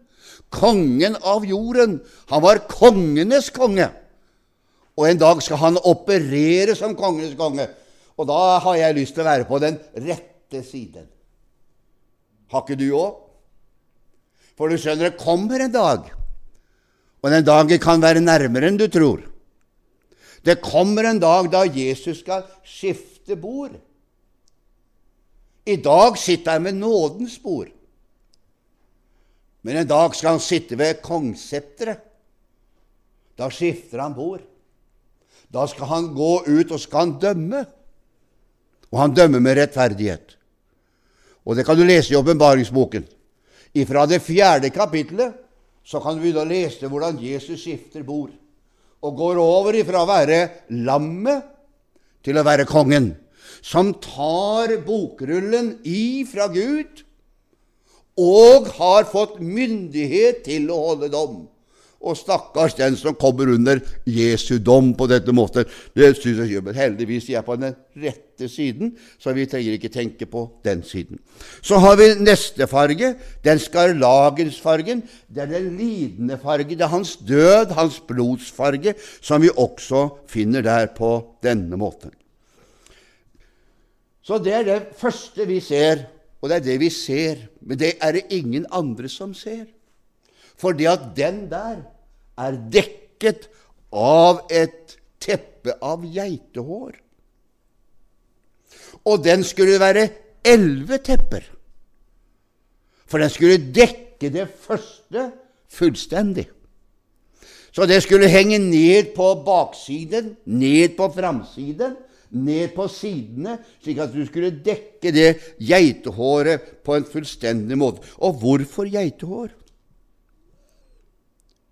kongen av jorden. Han var kongenes konge. Og en dag skal han operere som kongenes konge. Og da har jeg lyst til å være på den rette siden. Har ikke du òg? For du skjønner, det kommer en dag, og den dagen kan være nærmere enn du tror. Det kommer en dag da Jesus skal skifte bord. I dag sitter han ved nådens bord. Men en dag skal han sitte ved kongssepteret. Da skifter han bord. Da skal han gå ut og skal han dømme. Og han dømmer med rettferdighet. Og det kan du lese i åpenbaringsboken. Fra det fjerde kapittelet så kan du begynne å lese hvordan Jesus skifter bord og går over ifra å være lammet til å være kongen, som tar bokrullen ifra Gud og har fått myndighet til å holde dom. Og stakkars den som kommer under Jesu dom på dette måten. Det synes jeg Men heldigvis er jeg på den rette siden, så vi trenger ikke tenke på den siden. Så har vi neste farge, den skarlagensfargen. Det er den lidende farge. Det er hans død, hans blodsfarge, som vi også finner der på denne måten. Så det er det første vi ser, og det er det vi ser. Men det er det ingen andre som ser. Fordi at den der er dekket av et teppe av geitehår. Og den skulle være elleve tepper, for den skulle dekke det første fullstendig. Så det skulle henge ned på baksiden, ned på framsiden, ned på sidene, slik at du skulle dekke det geitehåret på en fullstendig måte. Og hvorfor geitehår?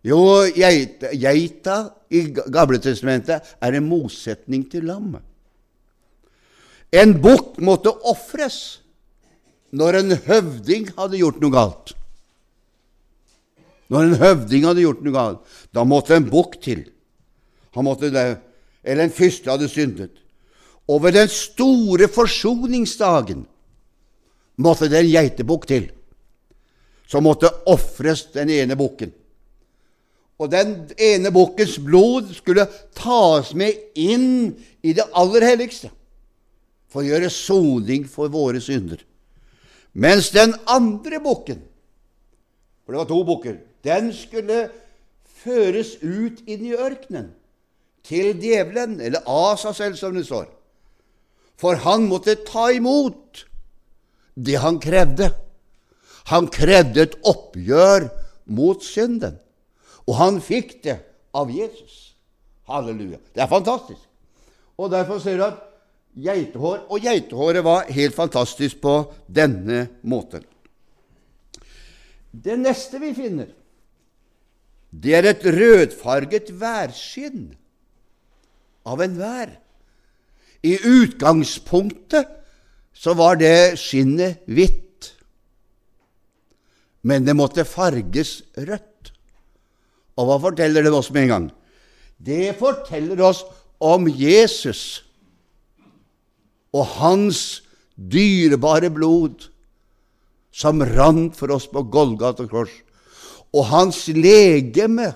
Jo, geita, geita i Gamletestamentet er en motsetning til lammet. En bukk måtte ofres når en høvding hadde gjort noe galt. Når en høvding hadde gjort noe galt, da måtte en bukk til. Han måtte det, Eller en fyrste hadde syndet. Og ved den store forsoningsdagen måtte det en geitebukk til. Så måtte ofres den ene bukken. Og den ene bukkens blod skulle tas med inn i det aller helligste for å gjøre soning for våre synder. Mens den andre bukken, for det var to bukker, den skulle føres ut inn i ørkenen, til djevelen, eller Asa selv, som det står. For han måtte ta imot det han krevde. Han krevde et oppgjør mot synden. Og han fikk det av Jesus. Halleluja. Det er fantastisk. Og derfor ser du at geitehår Og geitehåret var helt fantastisk på denne måten. Det neste vi finner, det er et rødfarget værskinn av en vær. I utgangspunktet så var det skinnet hvitt, men det måtte farges rødt. Og hva forteller det oss med en gang? Det forteller oss om Jesus og hans dyrebare blod som rant for oss på Golgata kors. Og hans legeme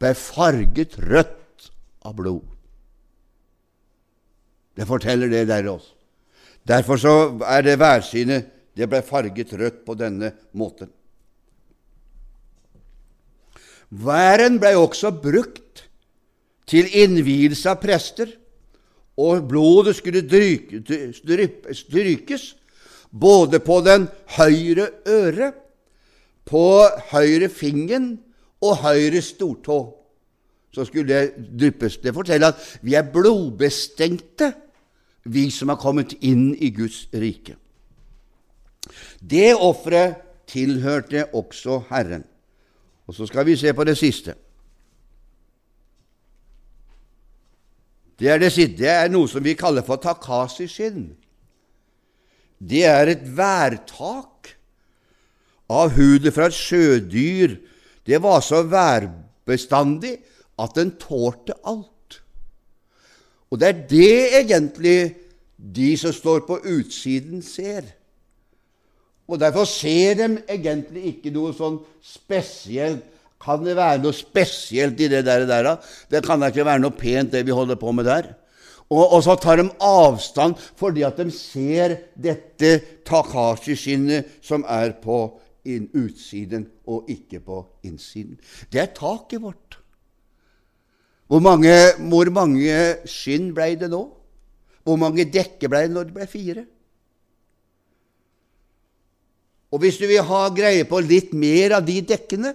ble farget rødt av blod. Det forteller det der oss. Derfor så er det værsynet det ble farget rødt på denne måten. Væren ble også brukt til innvielse av prester, og blodet skulle strykes både på den høyre øre, på høyre fingeren og høyre stortå. Så skulle det dryppes. Det forteller at vi er blodbestengte, vi som har kommet inn i Guds rike. Det offeret tilhørte også Herren. Og så skal vi se på det siste. Det er, det, det er noe som vi kaller for takasi-skinn. Det er et værtak av hudet fra et sjødyr. Det var så værbestandig at den tålte alt. Og det er det egentlig de som står på utsiden, ser. Og Derfor ser de egentlig ikke noe sånn spesielt. Kan det være noe spesielt i det der? der det kan da ikke være noe pent, det vi holder på med der. Og, og så tar de avstand fordi at de ser dette Takashi-skinnet som er på utsiden og ikke på innsiden. Det er taket vårt. Hvor mange, hvor mange skinn ble det nå? Hvor mange dekker ble det når det ble fire? Og hvis du vil ha greie på litt mer av de dekkene,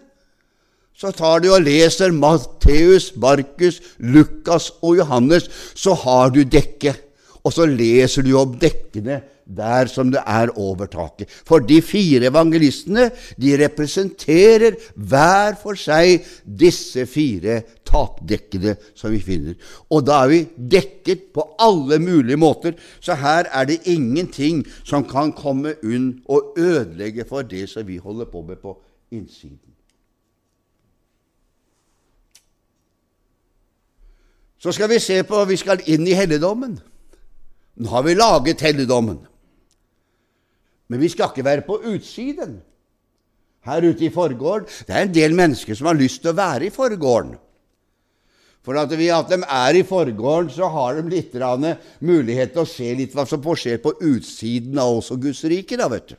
så tar du og leser Matteus, Markus, Lukas og Johannes, så har du dekket. Og så leser du om dekkene der som det er over taket. For de fire evangelistene de representerer hver for seg disse fire takdekkene som vi finner. Og da er vi dekket på alle mulige måter, så her er det ingenting som kan komme unn og ødelegge for det som vi holder på med på innsiden. Så skal vi se på Vi skal inn i helligdommen. Nå har vi laget helligdommen. Men vi skal ikke være på utsiden, her ute i forgården. Det er en del mennesker som har lyst til å være i forgården. For at, vi, at de er i forgården, så har de litt mulighet til å se litt hva som skjer på utsiden av også Guds rike. da, vet du.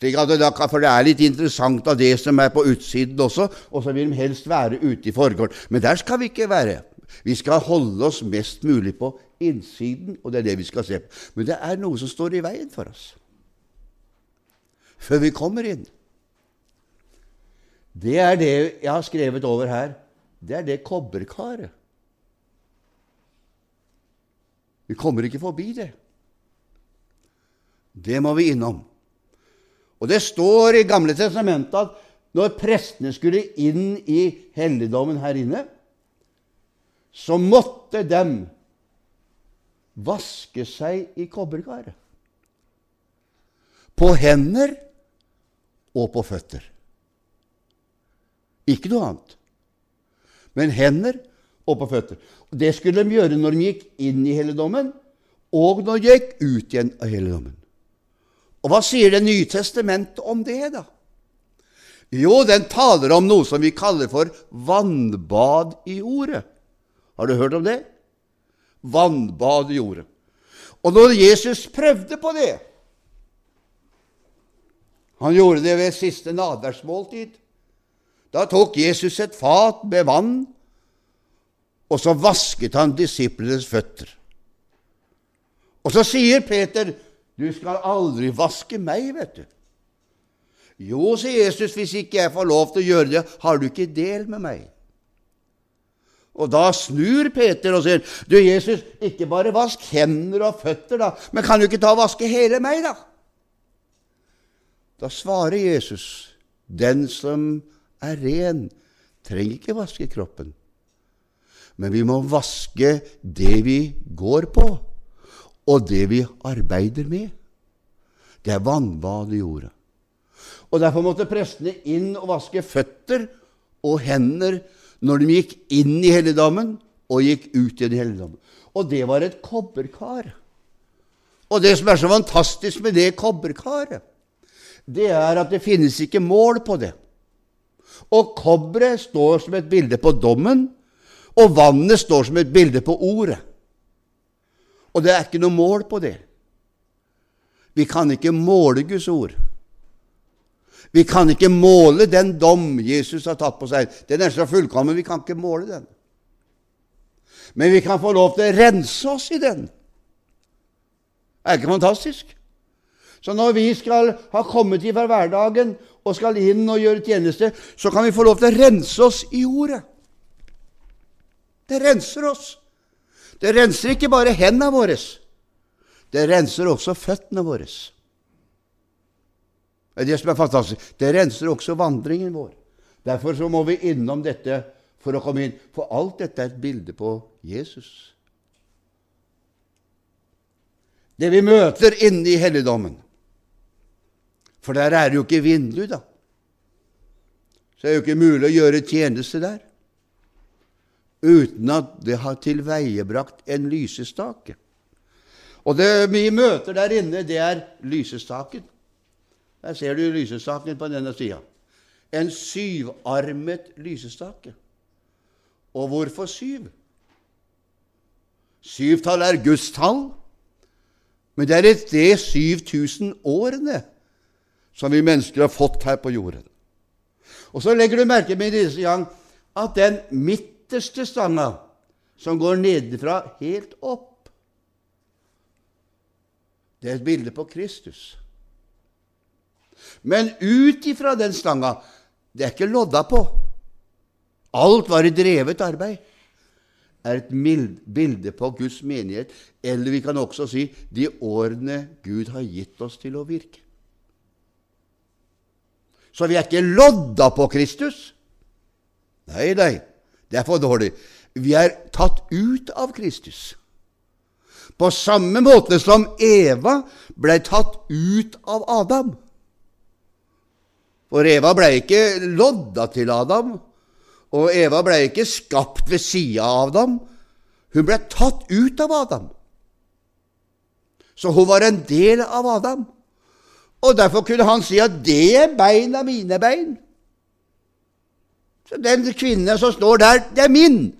for det er litt interessant av det som er på utsiden også, og så vil de helst være ute i forgården. Men der skal vi ikke være. Vi skal holde oss mest mulig på innsiden, og det er det vi skal se på. Men det er noe som står i veien for oss før vi kommer inn. Det er det jeg har skrevet over her. Det er det kobberkaret. Vi kommer ikke forbi det. Det må vi innom. Og det står i Gamle testamentet at når prestene skulle inn i helligdommen her inne, så måtte dem vaske seg i kobberkaret. På hender og på føtter. Ikke noe annet. Men hender og på føtter. Det skulle de gjøre når de gikk inn i helligdommen, og når de gikk ut igjen av helligdommen. Og hva sier Det nye testamentet om det, da? Jo, den taler om noe som vi kaller for vannbad i ordet. Har du hørt om det? Vannbad i jordet. Og når Jesus prøvde på det, han gjorde det ved siste nadværsmåltid. Da tok Jesus et fat med vann, og så vasket han disiplenes føtter. Og så sier Peter, 'Du skal aldri vaske meg', vet du. Jo, sier Jesus, hvis ikke jeg får lov til å gjøre det, har du ikke del med meg. Og da snur Peter og sier, 'Du, Jesus, ikke bare vask hender og føtter, da, men kan du ikke ta og vaske hele meg, da?' Da svarer Jesus, 'Den som er ren, trenger ikke vaske kroppen.' Men vi må vaske det vi går på, og det vi arbeider med. Det er vannbadet i jorda. Og Derfor måtte prestene inn og vaske føtter og hender når de gikk inn i helligdommen og gikk ut i helligdommen. Og det var et kobberkar. Og det som er så fantastisk med det kobberkaret, det er at det finnes ikke mål på det. Og kobberet står som et bilde på dommen, og vannet står som et bilde på ordet. Og det er ikke noe mål på det. Vi kan ikke måle Guds ord. Vi kan ikke måle den dom Jesus har tatt på seg. Den er så fullkommen, vi kan ikke måle den. Men vi kan få lov til å rense oss i den. Er ikke fantastisk? Så når vi skal ha kommet i fra hverdagen og skal inn og gjøre tjeneste, så kan vi få lov til å rense oss i ordet. Det renser oss. Det renser ikke bare hendene våre, det renser også føttene våre. Det er det som er fantastisk. Det renser også vandringen vår. Derfor så må vi innom dette for å komme inn. For alt dette er et bilde på Jesus. Det vi møter inne i helligdommen. For der er det jo ikke vindu, da. Så det er jo ikke mulig å gjøre tjeneste der uten at det har tilveiebrakt en lysestake. Og det vi møter der inne, det er lysestaken. Der ser du lysestaken på denne sida. En syvarmet lysestake. Og hvorfor syv? Syvtall er Guds tall, men det er et det 7000 årene som vi mennesker har fått her på jorden. Og så legger du merke med disse gang at den midterste stanga, som går nedenfra helt opp, det er et bilde på Kristus. Men ut ifra den stanga Det er ikke lodda på. Alt var i drevet arbeid. er et bilde på Guds menighet, eller vi kan også si de årene Gud har gitt oss til å virke. Så vi er ikke lodda på Kristus. Nei, nei, det er for dårlig. Vi er tatt ut av Kristus. På samme måte som Eva ble tatt ut av Adam. For Eva ble ikke lodda til Adam, og Eva ble ikke skapt ved sida av Adam. Hun ble tatt ut av Adam. Så hun var en del av Adam. Og derfor kunne han si at 'det er bein av mine bein'. Så den kvinnen som står der, det er min.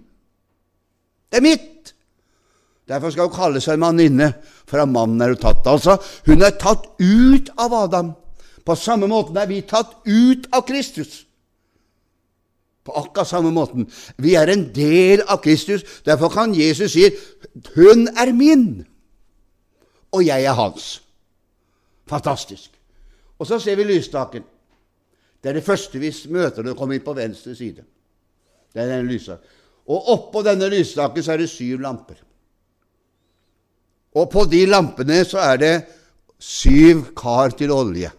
Det er mitt. Derfor skal hun kalle seg manninne, for av mannen er hun tatt. Altså, hun er tatt ut av Adam. På samme måten er vi tatt ut av Kristus. På akkurat samme måten. Vi er en del av Kristus. Derfor kan Jesus si 'Hun er min, og jeg er hans'. Fantastisk. Og så ser vi lysstaken. Det er det første vi møter når vi kommer inn på venstre side. Det er denne lysa. Og oppå denne lysstaken så er det syv lamper. Og på de lampene så er det syv kar til olje.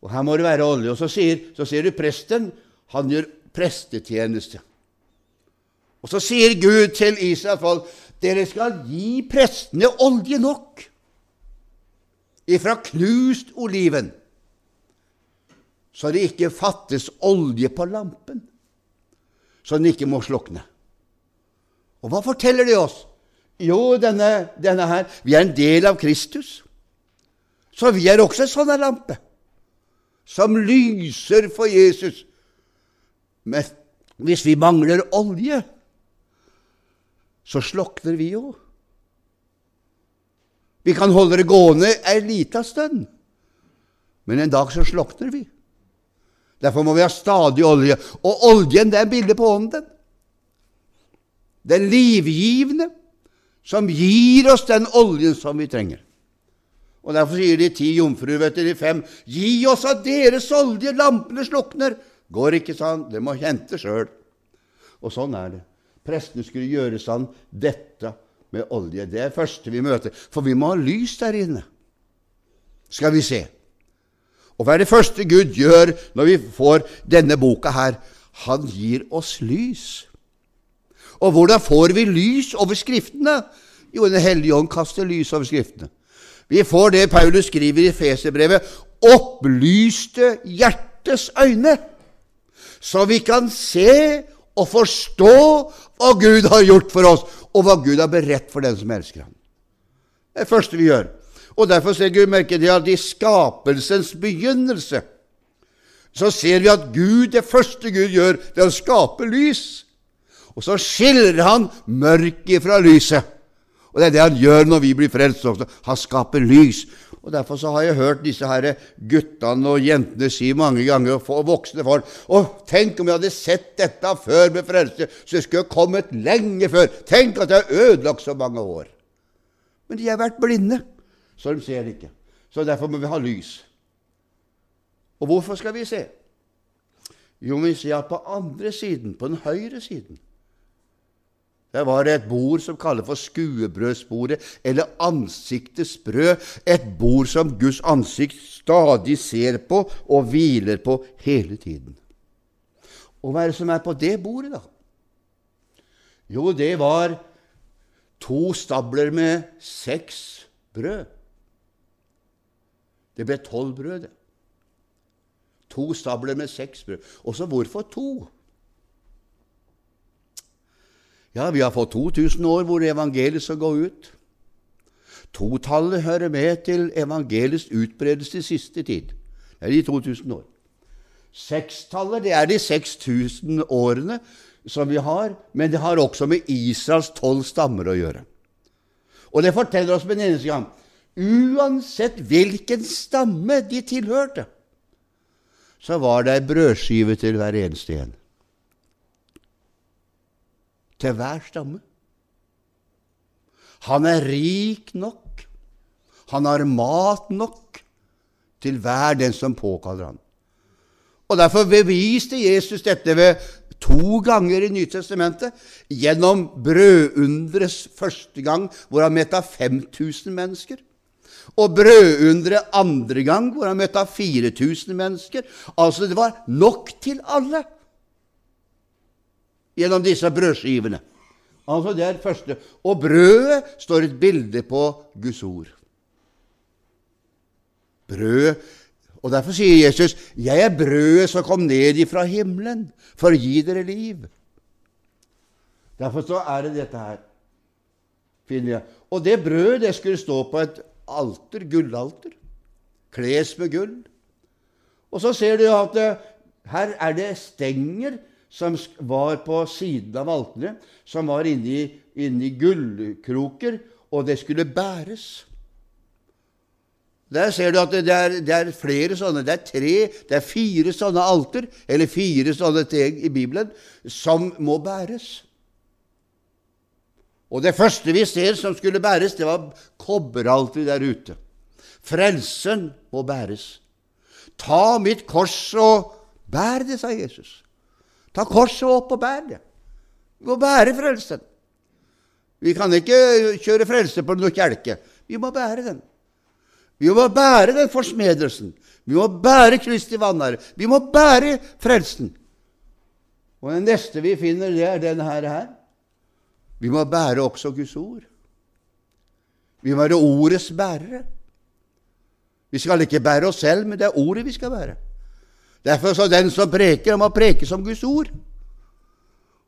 Og her må det være olje. Og så sier, så sier du presten han gjør prestetjeneste. Og så sier Gud til Israels folk dere skal gi prestene olje nok ifra knust oliven, så det ikke fattes olje på lampen, så den ikke må slukne. Og hva forteller det oss? Jo, denne, denne her Vi er en del av Kristus, så vi er også en sånn lampe som lyser for Jesus. Men hvis vi mangler olje, så slokner vi jo. Vi kan holde det gående ei lita stund, men en dag så slokner vi. Derfor må vi ha stadig olje. Og oljen det er bildet på ånden. Den livgivende, som gir oss den oljen som vi trenger. Og Derfor sier de ti jomfruer etter de fem, gi oss av deres olje, lampene slukner. Går ikke sånn, det må hente sjøl. Og sånn er det. Prestene skulle gjøre sånn dette med olje. Det er det første vi møter. For vi må ha lys der inne, skal vi se. Og hva er det første Gud gjør når vi får denne boka her? Han gir oss lys. Og hvordan får vi lys over Skriftene? Jo, Den hellige ånd kaster lys over Skriftene. Vi får det Paulus skriver i Feserbrevet opplyste hjertes øyne, så vi kan se og forstå hva Gud har gjort for oss, og hva Gud har beredt for den som elsker ham. Det er det første vi gjør. Og Derfor ser Gud merke til at i skapelsens begynnelse så ser vi at Gud, det første Gud gjør, det er å skape lys. Og så skiller han mørket fra lyset. Og Det er det han gjør når vi blir frelst også. Han skaper lys. Og Derfor så har jeg hørt disse her guttene og jentene si mange ganger, og voksne folk og Tenk om jeg hadde sett dette før med frelse, så jeg skulle kommet lenge før. Tenk at jeg har ødelagt så mange år. Men de har vært blinde, så de ser ikke. Så derfor må vi ha lys. Og hvorfor skal vi se? Jo, vi ser på andre siden, på den høyre siden. Der var det et bord som kalles for skuebrødsbordet, eller ansiktets brød. Et bord som Guds ansikt stadig ser på og hviler på hele tiden. Og hva er det som er på det bordet, da? Jo, det var to stabler med seks brød. Det ble tolv brød, det. To stabler med seks brød. Og så hvorfor to? Ja, vi har fått 2000 år hvor evangeliet skal gå ut. Totallet hører med til evangeliets utbredelse i siste tid. Det er de 2000 år. Sekstallet det er de 6000 årene som vi har, men det har også med Israels tolv stammer å gjøre. Og det forteller oss med en eneste gang uansett hvilken stamme de tilhørte, så var det ei brødskive til hver eneste en til hver stamme. Han er rik nok. Han har mat nok til hver den som påkaller han. Og Derfor beviste Jesus dette ved to ganger i Nytestamentet. Gjennom brødundres første gang, hvor han møtte 5000 mennesker. Og brødunderet andre gang, hvor han møtte 4000 mennesker. Altså, det var nok til alle gjennom disse brødskivene. Altså det er første. Og brødet står et bilde på Guds ord. Brød Og Derfor sier Jesus, 'Jeg er brødet som kom ned ifra himmelen for å gi dere liv'. Derfor så er det dette her. finner jeg. Og det brødet det skulle stå på et alter, gullalter. Kles med gull. Og så ser du at eh, her er det stenger som var på siden av alteret, som var inni, inni gullkroker, og det skulle bæres. Der ser du at det er, det er, flere sånne. Det er tre, det er fire sånne alter, eller fire sånne teg i Bibelen, som må bæres. Og det første vi ser som skulle bæres, det var kobberalter der ute. Frelsen må bæres. Ta mitt kors og bær det, sa Jesus. Ta korset opp og bær det. Vi må bære frelsen. Vi kan ikke kjøre frelse på noe kjelke. Vi må bære den. Vi må bære den forsmedelsen. Vi må bære Kristi vanære. Vi må bære frelsen. Og den neste vi finner, det er denne her. Vi må bære også Guds ord. Vi må være ordets bærere. Vi skal ikke bære oss selv, men det er ordet vi skal bære. Derfor så den som preker, må preke som Guds ord.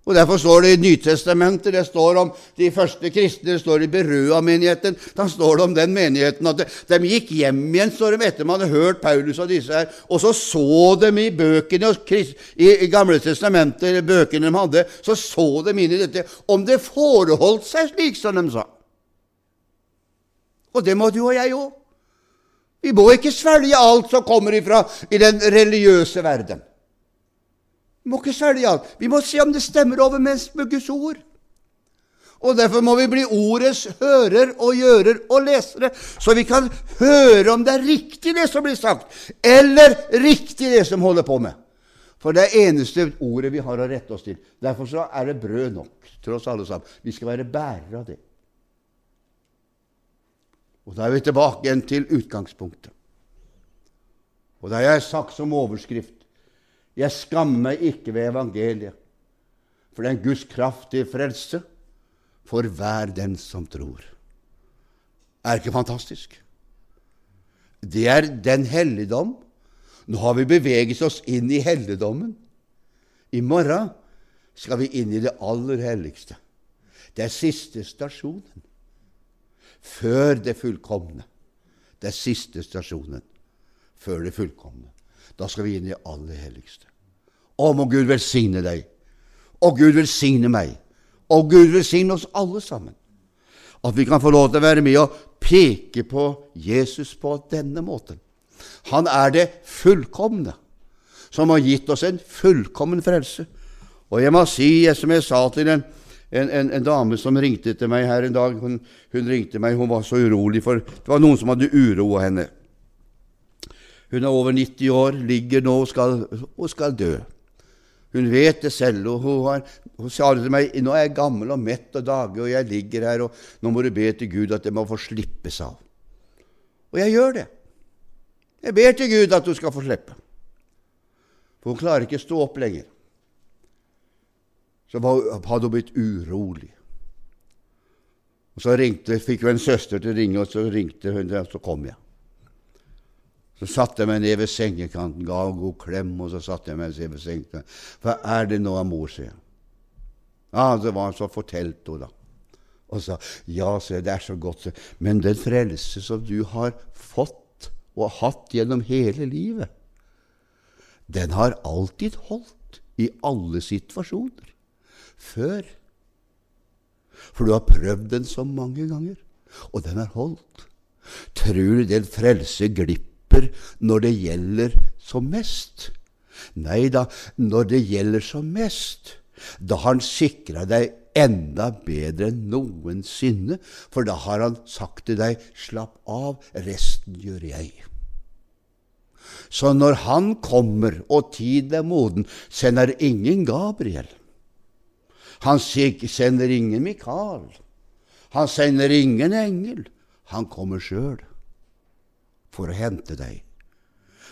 Og Derfor står det i Nytestamentet, det står om de første kristne, det står i Berøa-menigheten, da står det om den menigheten at de gikk hjem igjen står de etter man hadde hørt Paulus og disse her, og så så de i bøkene i, Gamle testamentet, bøkene de hadde, så så de inn i dette om det forholdt seg slik som de sa. Og det må du og jeg òg. Vi må ikke svelge alt som kommer ifra i den religiøse verden. Vi må ikke svelge alt. Vi må se om det stemmer overens med Guds ord. Og Derfor må vi bli ordets hører og gjører og lesere, så vi kan høre om det er riktig det som blir sagt, eller riktig det som holder på med. For det er eneste ordet vi har å rette oss til. Derfor så er det brød nok til oss alle sammen. Vi skal være bærere av det. Og da er vi tilbake igjen til utgangspunktet. Og da har jeg sagt som overskrift Jeg skammer meg ikke ved evangeliet, for det er en Guds kraft frelse for hver den som tror. Er ikke fantastisk? Det er den helligdom. Nå har vi beveget oss inn i helligdommen. I morgen skal vi inn i det aller helligste. Det er siste stasjonen før det fullkomne. Det er siste stasjonen før det fullkomne. Da skal vi inn i det aller helligste. Å, må Gud velsigne deg. Å, Gud velsigne meg. Å, Gud velsigne oss alle sammen. At vi kan få lov til å være med og peke på Jesus på denne måten. Han er det fullkomne, som har gitt oss en fullkommen frelse. Og jeg må si, som jeg sa til en, en, en, en dame som ringte til meg her en dag hun, hun, ringte meg, hun var så urolig, for det var noen som hadde uroa henne. Hun er over 90 år, ligger nå og skal, og skal dø. Hun vet det selv, og hun, har, hun sa til meg nå er jeg gammel og mett og dage, og jeg ligger her, og nå må du be til Gud at jeg må få slippes av. Og jeg gjør det. Jeg ber til Gud at du skal få slippe. For hun klarer ikke å stå opp lenger. Så hadde hun blitt urolig. Og Så ringte, fikk hun en søster til å ringe, og så ringte hun, og så kom jeg. Så satte jeg meg ned ved sengekanten, ga henne god klem, og så satte jeg meg ned ved sengekanten. Hva er det nå, mor, sier jeg. Ja, det var så fortalte hun, da. Og sa ja, se, det er så godt, men den frelse som du har fått og hatt gjennom hele livet, den har alltid holdt i alle situasjoner. Før. For du har prøvd den så mange ganger, og den har holdt. Tror du den frelse glipper? når det gjelder som mest. Nei da, når det gjelder som mest, da har han sikra deg enda bedre enn noensinne, for da har han sagt til deg, slapp av, resten gjør jeg. Så når han kommer og tiden er moden, sender ingen Gabriel. Han sender ingen Mikael. Han sender ingen engel. Han kommer sjøl for å hente deg.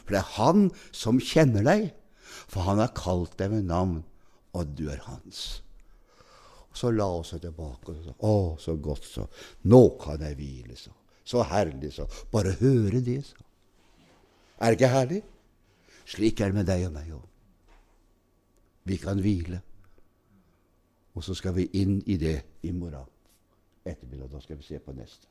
For det er Han som kjenner deg, for Han har kalt deg med navn, og du er Hans. Så la oss tilbake og sa Å, så godt, så. Nå kan jeg hvile, så. Så herlig, så. Bare høre det, så. Er det ikke herlig? Slik er det med deg og meg òg. Vi kan hvile. Og så skal vi inn i det i morgen ettermiddag. Da skal vi se på neste.